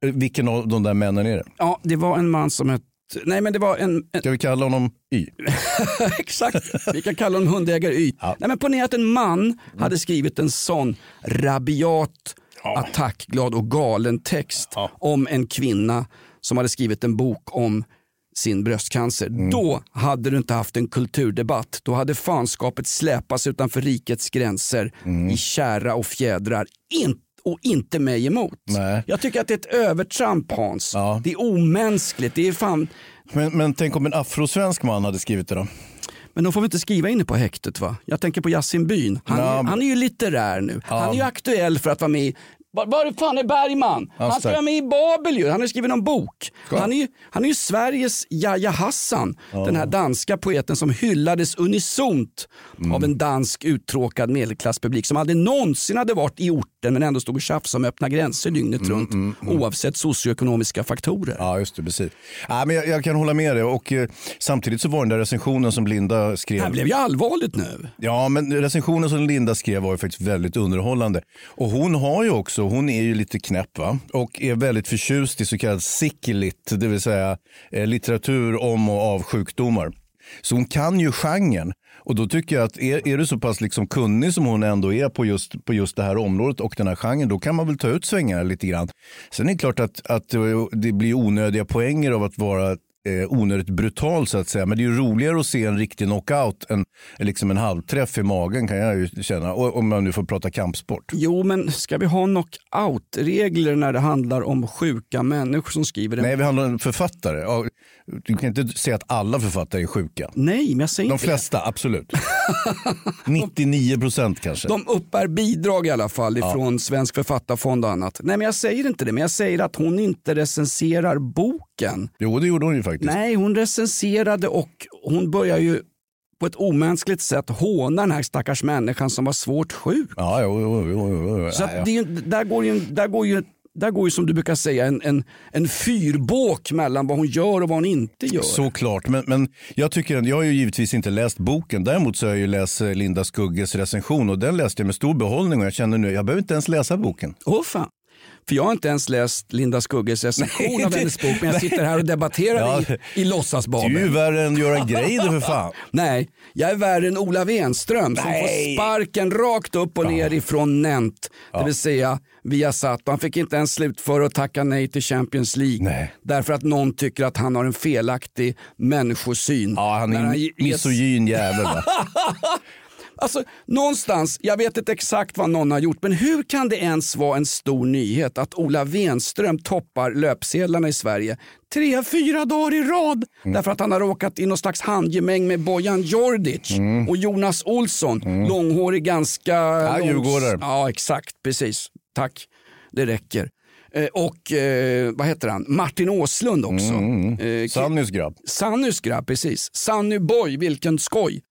Eh, Vilken av de där männen är det? Ja, det var en man som hette Nej men det var en, en Ska vi kalla honom Y? exakt, vi kan kalla honom hundägare Y. Nej men ponera att en man hade skrivit en sån rabiat, attackglad och galen text om en kvinna som hade skrivit en bok om sin bröstcancer. Då hade du inte haft en kulturdebatt. Då hade fanskapet släpats utanför rikets gränser i kära och fjädrar. In, och inte mig emot. Nej. Jag tycker att det är ett övertramp Hans. Ja. Det är omänskligt. Det är fan... Men, men tänk om en afrosvensk man hade skrivit det då? Men de får vi inte skriva inne på häktet va? Jag tänker på Yasin Byn. Han, Ja, han är ju litterär nu. Han är ju aktuell för att vara med i var, var fan är Bergman? Han ska vara med i Babel ju. Han har skrivit någon bok. Han är, ju, han är ju Sveriges Yahya Hassan. Den här danska poeten som hyllades unisont Mm. av en dansk uttråkad medelklasspublik som aldrig någonsin hade varit i orten men ändå stod och tjafsade om öppna gränser dygnet runt oavsett socioekonomiska faktorer. Mm, Ja, just det. Precis. Ja, men jag, jag kan hålla med dig. Och, eh, samtidigt så var den där recensionen som Linda skrev. Det här blev ju allvarligt nu. Ja, men recensionen som Linda skrev var ju faktiskt väldigt underhållande. Och hon har ju också, hon är ju lite knäpp va? Och är väldigt förtjust i så kallad sicklit, det vill säga eh, litteratur om och av sjukdomar. Så hon kan ju genren. Och då tycker jag att är, är du så pass liksom kunnig som hon ändå är på just, på just det här området och den här genren, då kan man väl ta ut svängarna lite grann. Sen är det klart att, att det blir onödiga poänger av att vara eh, onödigt brutal så att säga. Men det är ju roligare att se en riktig knockout än liksom en halvträff i magen kan jag ju känna. Om man nu får prata kampsport. Jo, men ska vi ha knockout-regler när det handlar om sjuka människor som skriver en Nej, vi handlar om författare. Ja, Du kan inte säga att alla författare är sjuka. Nej, men jag säger De inte flesta, absolut. 99 procent kanske. De uppbär bidrag i alla fall ifrån Svensk författarfond och annat. Nej, men jag säger inte det, men jag säger att hon inte recenserar boken. Jo, det gjorde hon ju faktiskt. Nej, hon recenserade och hon börjar ju på ett omänskligt sätt håna den här stackars människan som var svårt sjuk. Ja, jo, jo, jo, jo. Så att det är där går ju, där går ju där går ju som du brukar säga en, en, en fyrbåk mellan vad hon gör och vad hon inte gör. Såklart, men, men jag, tycker, jag har ju givetvis inte läst boken. Däremot så har jag ju läst eh, Linda Skugges recension och den läste jag med stor behållning och jag känner nu, jag behöver inte ens läsa boken. Åh fan. För jag har inte ens läst Linda Skugges recension av hennes bok, men jag sitter här och debatterar Ja. i, i låtsasbabel. Du är ju värre än Göran Greider för fan. Nej, jag är värre än Ola Wenström som Nej. får sparken rakt upp och ner ifrån Nent, det vill säga via satt. Han fick inte ens slutföra och tacka nej till Champions League Nej. därför att någon tycker att han har en felaktig människosyn. Ja, han är en misogyn jävel. Alltså någonstans, jag vet inte exakt vad någon har gjort, men hur kan det ens vara en stor nyhet att Ola Wenström toppar löpsedlarna i Sverige tre, fyra dagar i rad därför att han har råkat i någon slags handgemäng med Bojan Djordjic och Jonas Olsson, långhårig ganska... Ja, djurgårdare. Ja, exakt, precis. Tack, det räcker. Eh, Och eh, vad heter han? Martin Åslund också. Eh, Sannys grabb. Sannys grabb, precis. Sanny Boy, vilken skoj.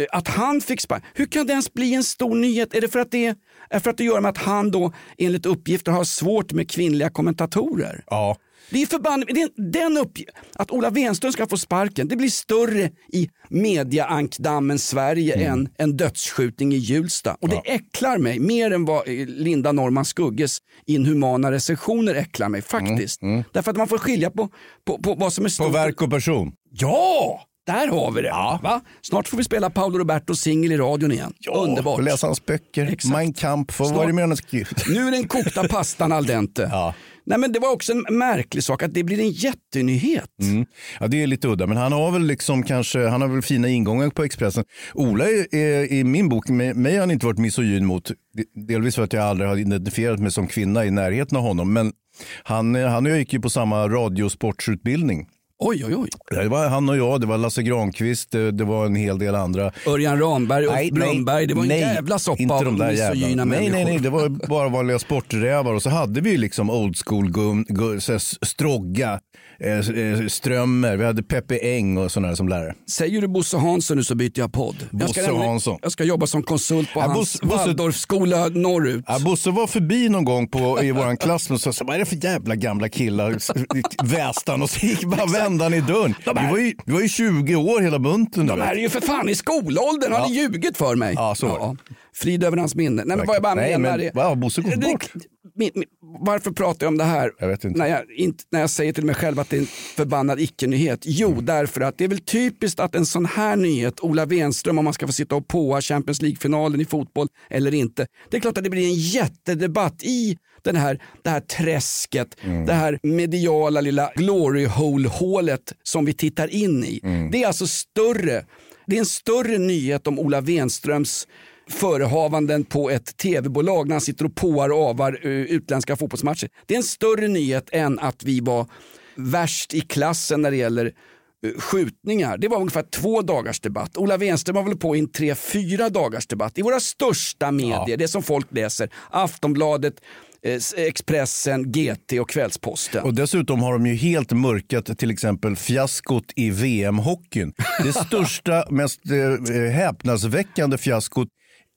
Eh, Att han fick sparken. Hur kan det ens bli en stor nyhet? Är det för att det, är för att det gör med att han då enligt uppgifter har svårt med kvinnliga kommentatorer? Ja. Det är förbannat, den uppgift, att Ola Wenström ska få sparken, det blir större i mediaankdammen Sverige än en dödsskjutning i Hjulsta. Och det äcklar mig mer än vad eh, Linda Norman Skugges inhumana recensioner äcklar mig faktiskt. Därför att man får skilja på, på, på vad som är På stort. verk och person. Ja, där har vi det. Va? Snart får vi spela Paolo Roberto singel i radion igen. Underbart. Och läsa hans böcker. Exakt. Mein Kampf. Vad Snart- var det skrivit? Nu är den kokta pastan al dente. Ja. Nej, men det var också en märklig sak att det blir en jättenyhet. Mm. Ja, det är lite udda, men han har väl liksom kanske, han har väl fina ingångar på Expressen. Ola är, är i min bok, med, mig har han inte varit misogyn mot, delvis för att jag aldrig har identifierat mig som kvinna i närheten av honom, men han, han och jag gick ju på samma radiosportsutbildning. Oj, oj, oj. Det var han och jag, det var Lasse Granqvist, det, det var en hel del andra. Örjan Ramberg och Nej, Brunnberg. Det var en nej, jävla soppa inte av de där misogyna jävlarna. Nej, människor. nej, nej, det var bara vanliga sporträvar och så hade vi liksom old school gum, gu, så här, Strogga, eh, eh, Strömmer, vi hade Peppe Eng och sådana som lärare. Säger du Bosse Hansson nu så byter jag podd. jag, Bosse ska nämligen- Hansson. jag ska jobba som konsult på Ja, hans Waldorfskola norrut. Ja, Bosse var förbi någon gång på, i våran klass och sa vad är det för jävla gamla killar? Väste han och så gick bara vände han i dörren. Vi var, ju, vi var ju 20 år hela bunten. De här är ju för fan i skolåldern, har Ja. ni ljugit för mig? Ja, så det. Frid över hans minne. Nej, men vad jag bara Nej, menar men är... har Bosse Det- bort? min, min, varför pratar jag om det här? Jag. När, jag, inte, när jag säger till mig själv att det är en förbannad icke-nyhet. Jo, Mm. därför att det är väl typiskt att en sån här nyhet, Ola Wenström, om man ska få sitta och påa Champions League-finalen i fotboll eller inte. Det är klart att det blir en jättedebatt i den här, det här träsket, Mm. det här mediala lilla glory hole-hålet som vi tittar in i. Mm. Det är alltså större. Det är en större nyhet om Ola Wenströms förehavanden på ett tv-bolag när han sitter och påar och avar eh, utländska fotbollsmatcher. Det är en större nyhet än att vi var värst i klassen när det gäller eh, skjutningar. Det var ungefär två dagars debatt. Ola Wenström har väl på i en tre, fyra dagars debatt i våra största medier, det som folk läser. Aftonbladet, Expressen, GT och Kvällsposten. Och dessutom har de ju helt mörkat till exempel fiaskot i VM-hockeyn. Det största, mest eh, häpnadsväckande fiaskot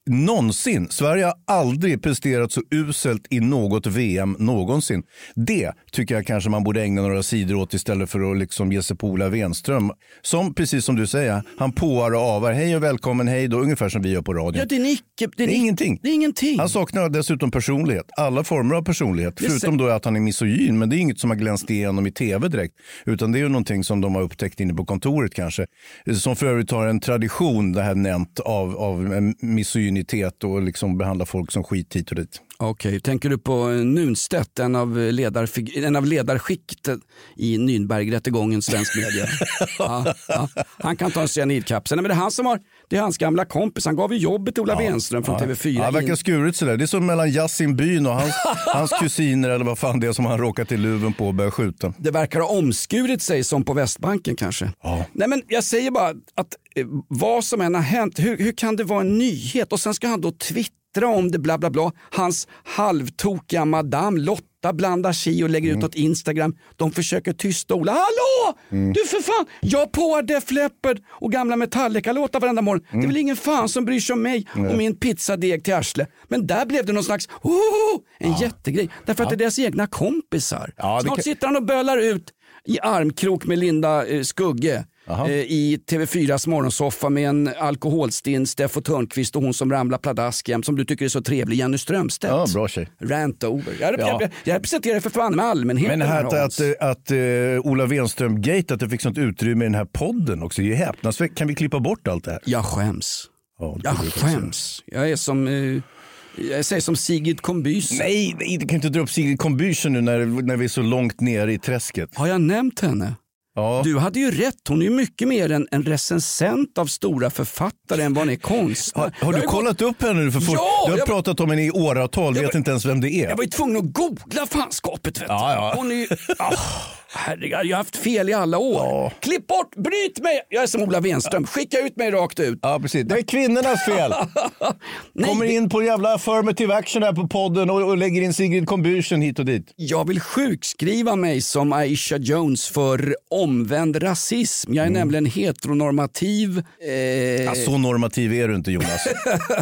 någonsin. Sverige har aldrig presterat så uselt i något VM någonsin. Det tycker jag kanske man borde ägna några sidor åt istället för att liksom ge sig på Ola Wenström. Som, precis som du säger, han påar och avar. Hej och välkommen, hej då, ungefär som vi gör på radion. Ja, det är, icke, det är, Det är en- ingenting. Det är ingenting. Han saknar dessutom personlighet, alla former av personlighet. Det Förutom då att han är misogyn, men det är inget som har glänst igenom i tv direkt. Utan det är ju någonting som de har upptäckt inne på kontoret kanske. Som för övrigt har en tradition, det här nämnt, av, av en misogynitet och liksom behandla folk som skit hit och dit. Okej, tänker du på Nunstedt, en av, ledarfig- en av ledarskiktet i Nürnbergrättegången svensk media? ja, ja. Han kan ta en cyanidkapsel. Nej, men det, är han som har, det är hans gamla kompis, han gav ju jobbet till Ola Wenström från TV4. Ja, han verkar skurit sig där. Det är som mellan Yasin Byn och hans, hans kusiner eller vad fan det är som han råkat i luven på och börjat skjuta. det verkar ha omskurit sig som på Västbanken kanske. Ja. Nej, men jag säger bara att eh, vad som än har hänt, hur, hur kan det vara en nyhet? Och sen ska han då twittra twittra om det, bla bla bla. Hans halvtokiga madam Lotta blandar sig och lägger ut åt Instagram. De försöker tysta Ola. Hallå! Du för fan! Jag påar Def Leppard och gamla Metallica-låtar varenda morgon. Det är väl ingen fan som bryr sig om mig och min pizzadeg till arsle. Men där blev det någon slags oh, en jättegrej. Därför att det är deras egna kompisar. Ja, Snart kan- sitter han och bölar ut i armkrok med Linda eh, Skugge. Eh, I TV4s morgonsoffa med en alkoholstinn Steffo Törnqvist och hon som ramlar pladask jämt som du tycker är så trevlig, Jenny Strömstedt. Ja, bra tjej. Rant over. Jag, Ja. jag, jag representerar för fan med allmänheten. Men här, att, Hans. att, att, att uh, Ola Wenström-gate, att det fick sånt utrymme i den här podden också, det är häpnadsväckande. Kan vi klippa bort allt det här? Jag skäms. Ja, Jag jag skäms. Jag är som, eh, jag säger som Sigrid Combys. Nej, nej, du kan inte dra upp Sigrid Combüchen nu när, när vi är så långt nere i träsket. Har jag nämnt henne? Ja. Du hade ju rätt, hon är ju mycket mer en, en recensent av stora författare än vad hon är konstnär. Har, har Jag du gått- kollat upp henne nu för först? Ja, du har jag- pratat om henne i åratal, vet var- inte ens vem det är. Jag var ju tvungen att googla fanskapet. Vet. Ja, ja. Hon är ju, ah, herregud, jag har haft fel i alla år. Klipp bort, bryt mig! Jag är som Ola Wenström, skicka ut mig rakt ut. Ja, precis. Det är kvinnornas fel. Kommer in på jävla affirmative action här på podden och, och lägger in Sigrid Combüchen hit och dit. Jag vill sjukskriva mig som Aisha Jones för omvänd rasism. Jag är nämligen heteronormativ. Eh, Ja, så normativ är du inte Jonas.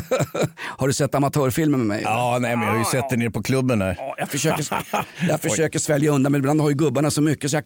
Har du sett amatörfilmer med mig? ja, nej, men jag har ju sett det nere på klubben här. Ja, Jag försöker, jag försöker svälja undan men ibland har ju gubbarna så mycket så jag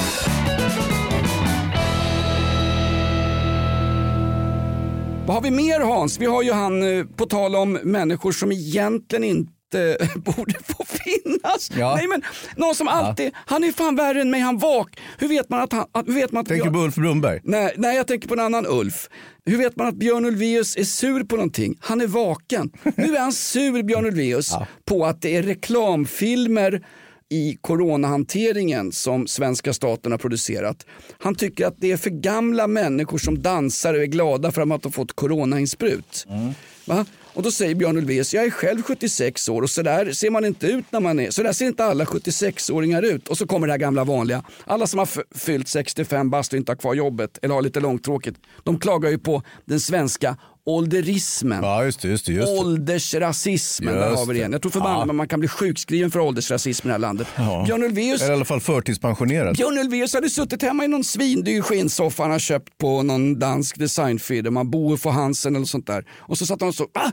Vad har vi mer Hans? Vi har ju han, eh, på tal om människor som egentligen inte borde få finnas. Ja. Nej men någon som alltid, han är fan värre än mig, han vak. Hur vet man att han, att, hur vet man att Tänker du på Ulf Brunnberg? Nej, nej, jag tänker på en annan Ulf. Hur vet man att Björn Ulvaeus är sur på någonting? Han är vaken. Nu är han sur, Björn Ulvaeus, på att det är reklamfilmer i coronahanteringen som svenska staten har producerat. Han tycker att det är för gamla människor som dansar och är glada för att de har fått coronainsprut. Va? Och då säger Björn Ulvaeus, jag är själv 76 år och så där ser man inte ut när man är, så där ser inte alla 76-åringar ut. Och så kommer det här gamla vanliga, alla som har fyllt 65 bast och inte har kvar jobbet eller har lite långtråkigt, de klagar ju på den svenska ålderismen. Ja, just det. Just det, just det. Åldersrasismen, där Just har vi det igen. Jag tror förbannat Ja. man kan bli sjukskriven för åldersrasism i det här landet. Ja. Björn Ulvaeus Eller i alla fall förtidspensionerad. Björn Ulvaeus hade suttit hemma i någon svindyr skinnsoffa han har köpt på någon dansk designfirma, Boe for Hansen eller sånt där. Och så satt han och så, ah!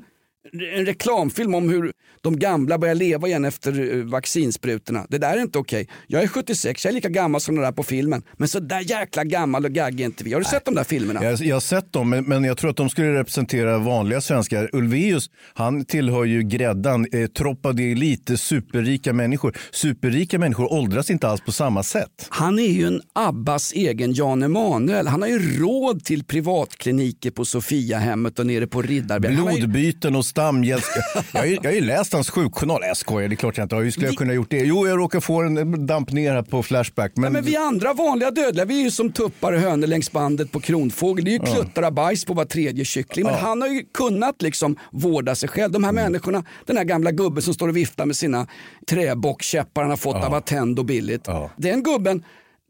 En reklamfilm om hur de gamla börjar leva igen efter eh, vaccinsprutorna. Det där är inte okej. Jag är 76, jag är lika gammal som den där på filmen. Men så där jäkla gammal och gaggig är inte vi. Har du sett de där filmerna? Jag, jag har sett dem, men, men jag tror att de skulle representera vanliga svenskar. Ulveus, han tillhör ju gräddan, eh, Troppa de lite superrika människor. Superrika människor åldras inte alls på samma sätt. Han är ju en Abbas egen Jan Emanuel. Han har ju råd till privatkliniker på Sofiahemmet och nere på Riddarberg. Blodbyten och stamhjälp. Jag har ju, jag har ju läst hans sjukjournal. Jag skojar, det är klart jag inte har. Hur skulle jag kunna gjort det? Jo, jag råkar få en damp ner här på Flashback. Men, Ja, men vi andra vanliga dödliga, vi är ju som tuppar och hönor längs bandet på kronfågel. Det är ju kluttar av bajs på var tredje kyckling. Men han har ju kunnat liksom vårda sig själv. De här Mm. människorna, den här gamla gubben som står och viftar med sina träbockkäppar han har fått av Attendo billigt. Den gubben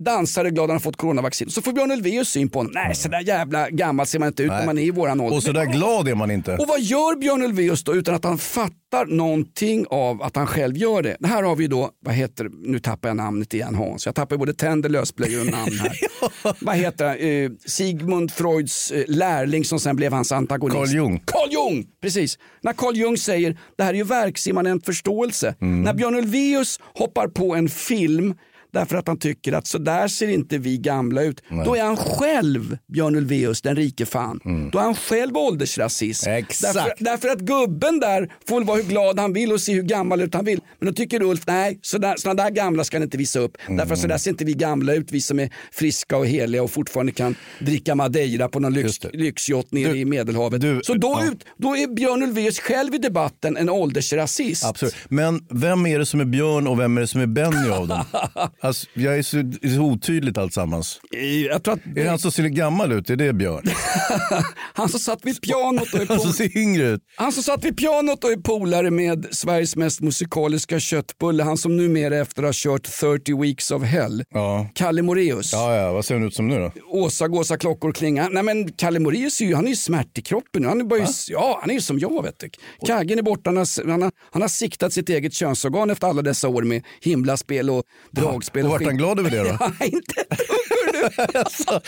dansar är glad han har fått coronavaccin. Så får Björn Ulvaeus syn på honom. Nej, så där jävla gammal ser man inte ut när man är i våran ålder. och så där glad är man inte. Och vad gör Björn Ulvaeus då utan att han fattar någonting av att han själv gör det? Det här har vi då, vad heter nu tappar jag namnet igen Hans, jag tappar både tänder, lösblöjor och namn här. vad heter han? Eh, Sigmund Freuds eh, lärling som sen blev hans antagonist. Carl Jung. Carl Jung, precis. När Carl Jung säger det här är ju verksimmanent förståelse. När Björn Ulvaeus hoppar på en film därför att han tycker att så där ser inte vi gamla ut. Då är han själv Björn Ulvaeus, den rike fan. Då är han själv åldersrasist. Mm. Därför, därför att gubben där får vara hur glad han vill och se hur gammal ut han vill. Men då tycker Ulf, nej, sådana där, där gamla ska ni inte visa upp. Mm. Därför att så där ser inte vi gamla ut, vi som är friska och heliga och fortfarande kan dricka madeira på någon lyx, lyxyacht nere Du- i Medelhavet. du- så då, ja. ut, då är Björn Ulvaeus själv i debatten en åldersrasist. Absolut. Men vem är det som är Björn och vem är det som är Benny av dem? Alltså, jag är så, det är så otydligt alltsammans. Jag tror att Är det han som ser gammal ut? Är det Björn? han som satt vid pianot och är Han som pol- ser yngre ut? han som satt vid pianot och är polare med Sveriges mest musikaliska köttbulle. Han som numera efter har kört 30 weeks of hell. Ja. Kalle Moreus. Ja, ja, vad ser han ut som nu då? Åsa, gåsa, klockor, klinga. Nej men Kalle Moraeus är ju, han är ju smärt i kroppen nu. Han är, bara, ju- ja, han är ju som jag vet du. Kaggen är borta, han har, han, har, han har siktat sitt eget könsorgan efter alla dessa år med himlaspel och dragspel. Och och vart han glad över det då? Ja, inte. Alltså,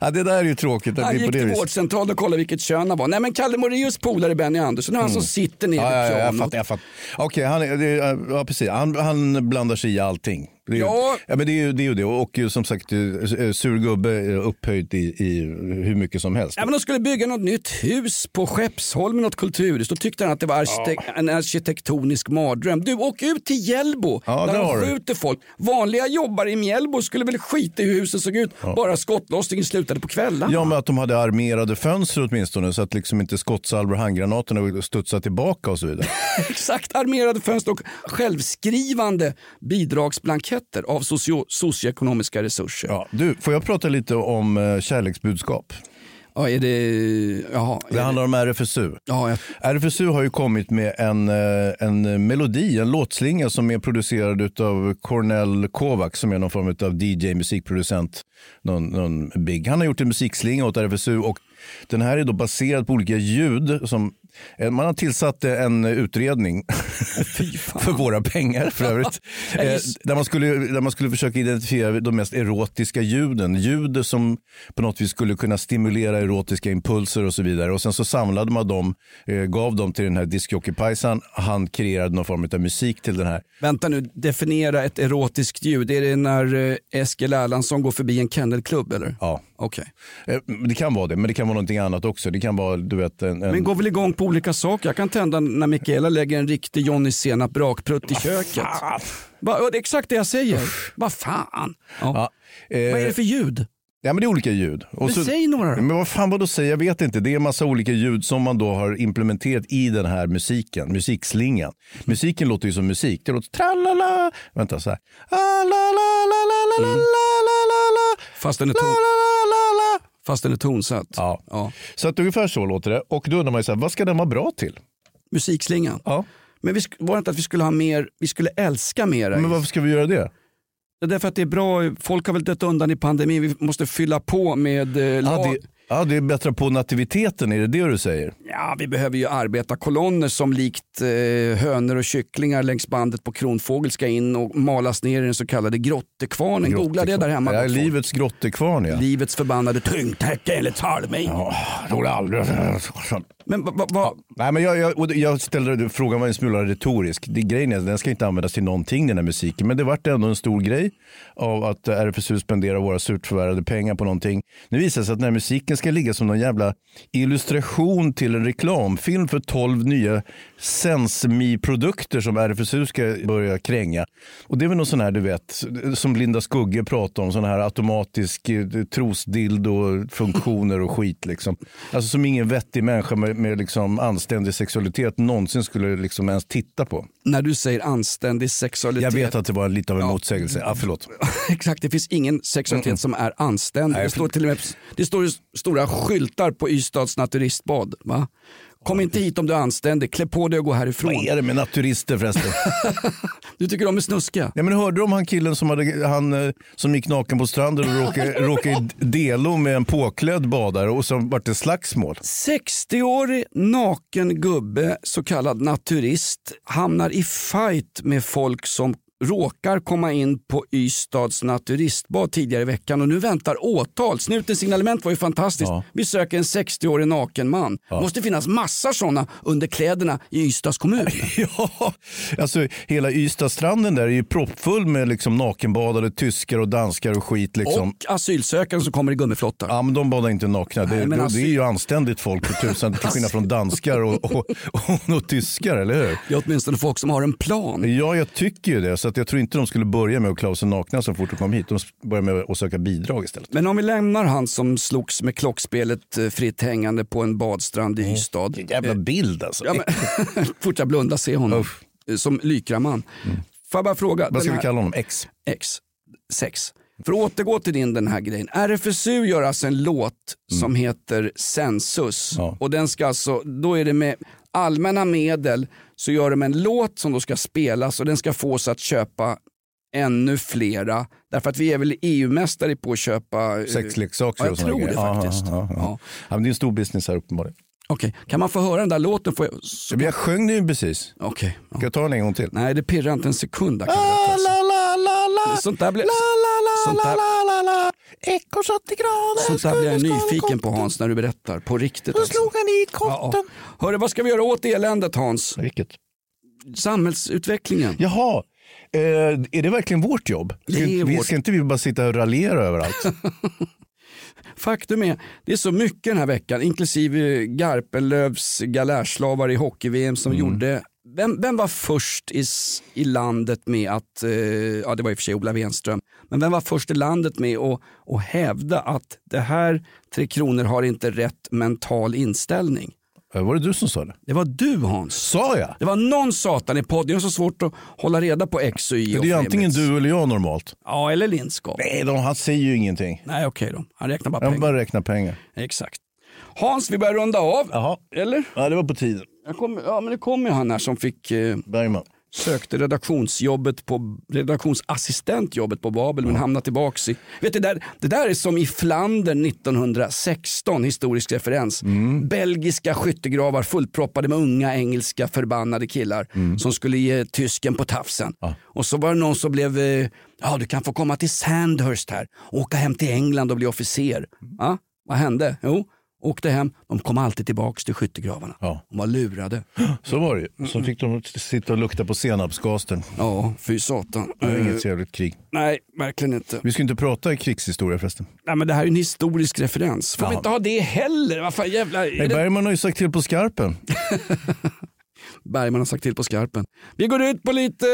ja, det där är ju tråkigt Han gick det till vårdcentralen och kollade vilket kön han var. Nej men Kalle Moraeus polare Benny Andersson, han som sitter ner Mm. Ja, ja, vid ja, jag pianot. Okej, han, är- det, ja, precis. Han, han blandar sig i allting. Det är, Ja. ja, men det är ju det. Är ju det. Och som sagt, eh, sur gubbe är upphöjt i, i hur mycket som helst. Ja, men de skulle bygga något nytt hus på Skeppsholmen, något kulturhus. Då tyckte han att det var arkitek- en arkitektonisk mardröm. Du, åk ut till Hjällbo Ja, där de har du. skjuter folk. Vanliga jobbare i Mjällbo skulle väl skita i hur huset såg ut. Bara skottlossningen slutade på kvällen. Ja, men att de hade armerade fönster åtminstone så att liksom inte skottsalvor och handgranaterna studsade tillbaka och så vidare. Exakt armerade fönster och självskrivande bidragsblanketter av socio- socioekonomiska resurser. Ja. Ja, du, får jag prata lite om eh, kärleksbudskap? är det... Jaha. Det handlar om RFSU. Ja, jag... RFSU har ju kommit med en, eh, en melodi, en låtslinga som är producerad av Cornel Kovacs som är någon form av DJ, musikproducent. Någon, någon big. Han har gjort en musikslinga åt RFSU och den här är då baserad på olika ljud. Som, man har tillsatt eh, en utredning för våra pengar för övrigt. Eh, där, man skulle, där man skulle försöka identifiera de mest erotiska ljuden. Ljud som på något vis skulle kunna stimulera erotiska impulser och så vidare. Och sen så samlade man dem, eh, gav dem till den här discjockeypajsan. Han kreerade någon form av musik till den här. Vänta nu, definiera ett erotiskt ljud. Är det när eh, Eskil Erlandsson går förbi en kennelklubb eller? Ja. Okay. Eh, det kan vara det, men det kan vara någonting annat också. Det kan vara, du vet, en, en... Men går väl igång på olika saker. Jag kan tända när Michaela lägger en riktig Johnny Senap brakprutt i ah, köket. Va, det är exakt det jag säger. Vad fan. Ja. Ja, eh... Vad är det för ljud? Ja, men det är olika ljud. Och men så, säg några då. Men vad fan vad då säger, jag vet inte. Det är en massa olika ljud som man då har implementerat i den här musiken, musikslingan. Musiken låter ju som musik. Det låter tralala, vänta så här. Ah, la, la, la, la, la. Fast den är, ton, la, la, la. fast den är tonsatt. Ja. Ja. Så att ungefär så låter det. Och då undrar man ju så här, vad ska den vara bra till? Musikslingan. Ja. Men vi, sk- var det inte att vi skulle ha mer, vi skulle älska mer? Men varför ska vi göra det? Det är därför att det är bra, folk har väl dött undan i pandemin, vi måste fylla på med eh, Ja, lag. det, ja, det är bättre på nativiteten, är det det du säger? Ja, vi behöver ju arbeta kolonner som likt eh, hönor och kycklingar längs bandet på Kronfågel ska in och malas ner i den så kallade grottekvarnen. Googla det där hemma. Ja, gott folk. livets grottekvarn ja. Livets förbannade tyngdtäcke enligt Salming. Ja, det det aldrig. Men va, va, va, Nej, men jag, jag, jag ställde frågan var en smula retorisk. Det, grejen är att den ska inte användas till någonting den här musiken. Men det vart ändå en stor grej av att RFSU spenderar våra surt förvärvade pengar på någonting. Nu visar det sig att den här musiken ska ligga som någon jävla illustration till en reklamfilm för 12 nya Sensmi-produkter som RFSU ska börja kränga. Och det är väl någon sån här, du vet, som Linda Skugge pratade om, sån här automatisk eh, trosdildo-funktioner och skit liksom. Alltså som ingen vettig människa med, med liksom anständig sexualitet någonsin skulle liksom ens titta på. när du säger anständig sexualitet. Jag vet att det var lite av en motsägelse. Ja, förlåt. Exakt, det finns ingen sexualitet som är anständig. Nej, det står till och med det står ju stora skyltar på Ystads naturistbad. Va? Kom inte hit om du är anständig, klä på dig och gå härifrån. Vad är det med naturister förresten? Du tycker de är snuskiga? Ja, men hörde du om han killen som, hade, han, eh, som gick naken på stranden och råkade, råkade delo med en påklädd badare och så vart det slagsmål? 60-årig naken gubbe, så kallad naturist, hamnar i fight med folk som råkar komma in på Ystads naturistbad tidigare i veckan och nu väntar åtal. Snutens signalement var ju fantastiskt. Ja. Vi söker en 60-årig naken man. Det måste finnas massa sådana under kläderna i Ystads kommun. Ja, alltså hela Ystadstranden där är ju proppfull med liksom nakenbadade tyskar och danskar och skit. Liksom. Och asylsökande som kommer i gummiflottar. Ja, men de badar inte nakna. Det, Nej, men det, alltså- det är ju anständigt folk för tusan, till skillnad från danskar och, och, och, och tyskar, eller hur? Det är åtminstone folk som har en plan. Ja, jag tycker ju det. Så att jag tror inte de skulle börja med att klä sig nakna så fort de kom hit. De börjar med att söka bidrag istället. Men om vi lämnar han som slogs med klockspelet eh, fritt hängande på en badstrand i Ystad. Vilken jävla bild alltså. Ja, men, fortsätt blunda, se honom. Uff. Eh, Som Lykraman. Får jag bara fråga. Vad ska vi här- kalla honom? X? X. Sex. För att återgå till din den här grejen. RFSU gör alltså en låt som heter Census. Ja. Och den ska alltså, då är det med allmänna medel så gör de en låt som då ska spelas och den ska få oss att köpa ännu flera. Därför att vi är väl EU-mästare på att köpa... eh, Sexleksaker Ja, jag tror det faktiskt. Ja, ja, Ja. det är en stor business här uppenbarligen. Okej, kan man få höra den där låten? Får jag... så- Jag sjöng den ju precis. Okej. ja. Ska jag ta den en gång till? Nej, det pirrar inte en sekund. där, Sånt där blir... la, Sånt där, la, la, la. Ekorrsatt i granen. sånt där blir jag nyfiken på. Hans när du berättar. På riktigt. Då Alltså. slog han Ja, kotten. ja. Hörru, vad ska vi göra åt eländet Hans? Vilket? Samhällsutvecklingen. Jaha, eh, är det verkligen vårt jobb? Ska, Det är vi, vårt. ska inte vi bara sitta och raljera överallt? Faktum är, det är så mycket den här veckan, inklusive Garpenlövs galärslavar i hockey-VM som gjorde vem, vem var först i, i landet med att, eh, ja det var i och för sig Ola Wenström, men vem var först i landet med att, att hävda att det här Tre Kronor har inte rätt mental inställning? Eh, Var det du som sa det? Det var du Hans. Sa jag? Det var någon satan i podden, det är så svårt att hålla reda på X och Y. Det är antingen Flemets. du eller jag normalt. Ja, eller Lindskap. Nej, de, han säger ju ingenting. Nej, okej då. Han räknar bara Jag pengar. bara räknar pengar. Exakt. Hans, vi börjar runda av. Jaha. Eller? Ja, det var på tiden. Jag kom, ja, men det kom ju han här som fick eh, Bergman. sökte redaktionsjobbet på redaktionsassistentjobbet på Babel men hamnade tillbaks i... Vet du, det, där, det där är som i Flandern 1916, historisk referens. Belgiska skyttegravar fullproppade med unga engelska förbannade killar som skulle ge tysken på tafsen. Och så var det någon som blev, eh, ja du kan få komma till Sandhurst här, åka hem till England och bli officer. Ja, vad hände? Jo, åkte hem, de kom alltid tillbaks till skyttegravarna. Ja. De var lurade. Så var det ju. Så fick de sitta och lukta på senapsgasen. Ja, fy satan. Det var Eh, inget trevligt krig. Nej, verkligen inte. Vi ska inte prata i krigshistoria förresten. Nej, men det här är en historisk referens. Får vi Ja. inte ha det heller? Vad fan jävla... Nej. Bergman har ju sagt till på skarpen. Bergman har sagt till på skarpen. Vi går ut på lite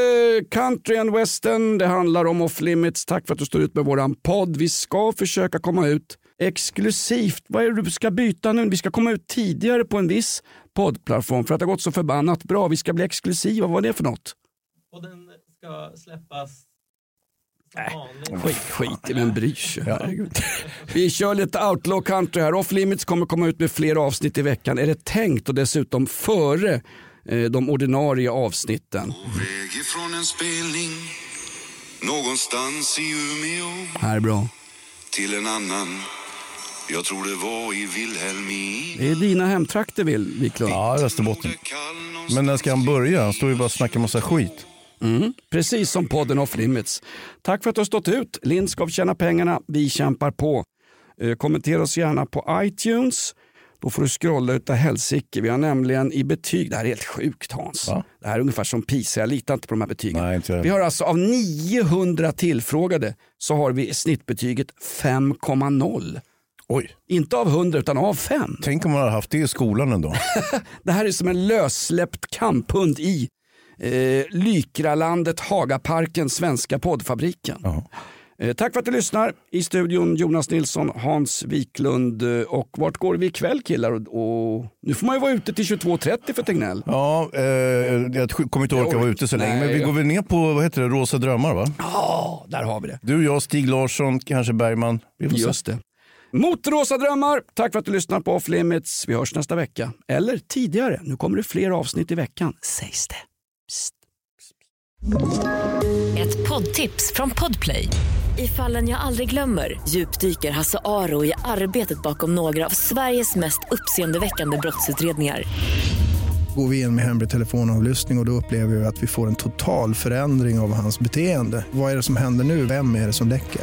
country and western. Det handlar om off limits. Tack för att du står ut med våran podd. Vi ska försöka komma ut exklusivt. Vad är det du ska byta nu? Vi ska komma ut tidigare på en viss poddplattform för att det har gått så förbannat bra. Vi ska bli exklusiva. Vad är det för något? Och den ska släppas som vanligt. Skit, skit i vem bryr sig. Herregud. Vi kör lite outlaw country här. Off limits kommer komma ut med fler avsnitt i veckan. Är det tänkt och dessutom före eh, de ordinarie avsnitten. Väg ifrån en spelning någonstans i Umeå Här är bra. till en annan. Jag tror det var i Vilhelmina. Det är dina hemtrakter Vil- Wiklund. Ja, Västerbotten. Men när ska han börja? Han står ju bara och snackar massa skit. Mm. Precis som podden Off Limits. Tack för att du har stått ut. Lindskov tjänar pengarna, vi kämpar på. Eh, kommentera oss gärna på iTunes. Då får du scrolla utav helsike. Vi har nämligen i betyg, det här är helt sjukt Hans. Va? Det här är ungefär som PISA, jag litar inte på de här betygen. Nej, vi har alltså av 900 tillfrågade så har vi snittbetyget 5,0. Oj, Inte av 100 utan av 5. tänk om man hade haft det i skolan ändå. Det här är som en lössläppt kamphund i eh, Lykralandet Hagaparken, Svenska poddfabriken. Ja. Eh, tack för att du lyssnar. I studion Jonas Nilsson, Hans Wiklund eh, och vart går vi ikväll killar? Och, och, nu får man ju vara ute till 22.30 för Tegnell. Ja, eh, jag kommer inte orka vara ute så länge. Men vi Nej. går väl ner på vad heter det, Rosa drömmar va? Ja, där har vi det. Du, jag, Stig Larsson, kanske Bergman. Vi får se. Just det. Mot rosa drömmar. Tack för att du lyssnar på Off Limits. Vi hörs nästa vecka. Eller tidigare. Nu kommer det fler avsnitt i veckan, sägs det. Psst. Ett poddtips från Podplay. I fallen jag aldrig glömmer djupdyker Hasse Aro i arbetet bakom några av Sveriges mest uppseendeväckande brottsutredningar. Går vi in med hemlig telefonavlyssning och, och då upplever vi att vi får en total förändring av hans beteende. Vad är det som händer nu? Vem är det som läcker?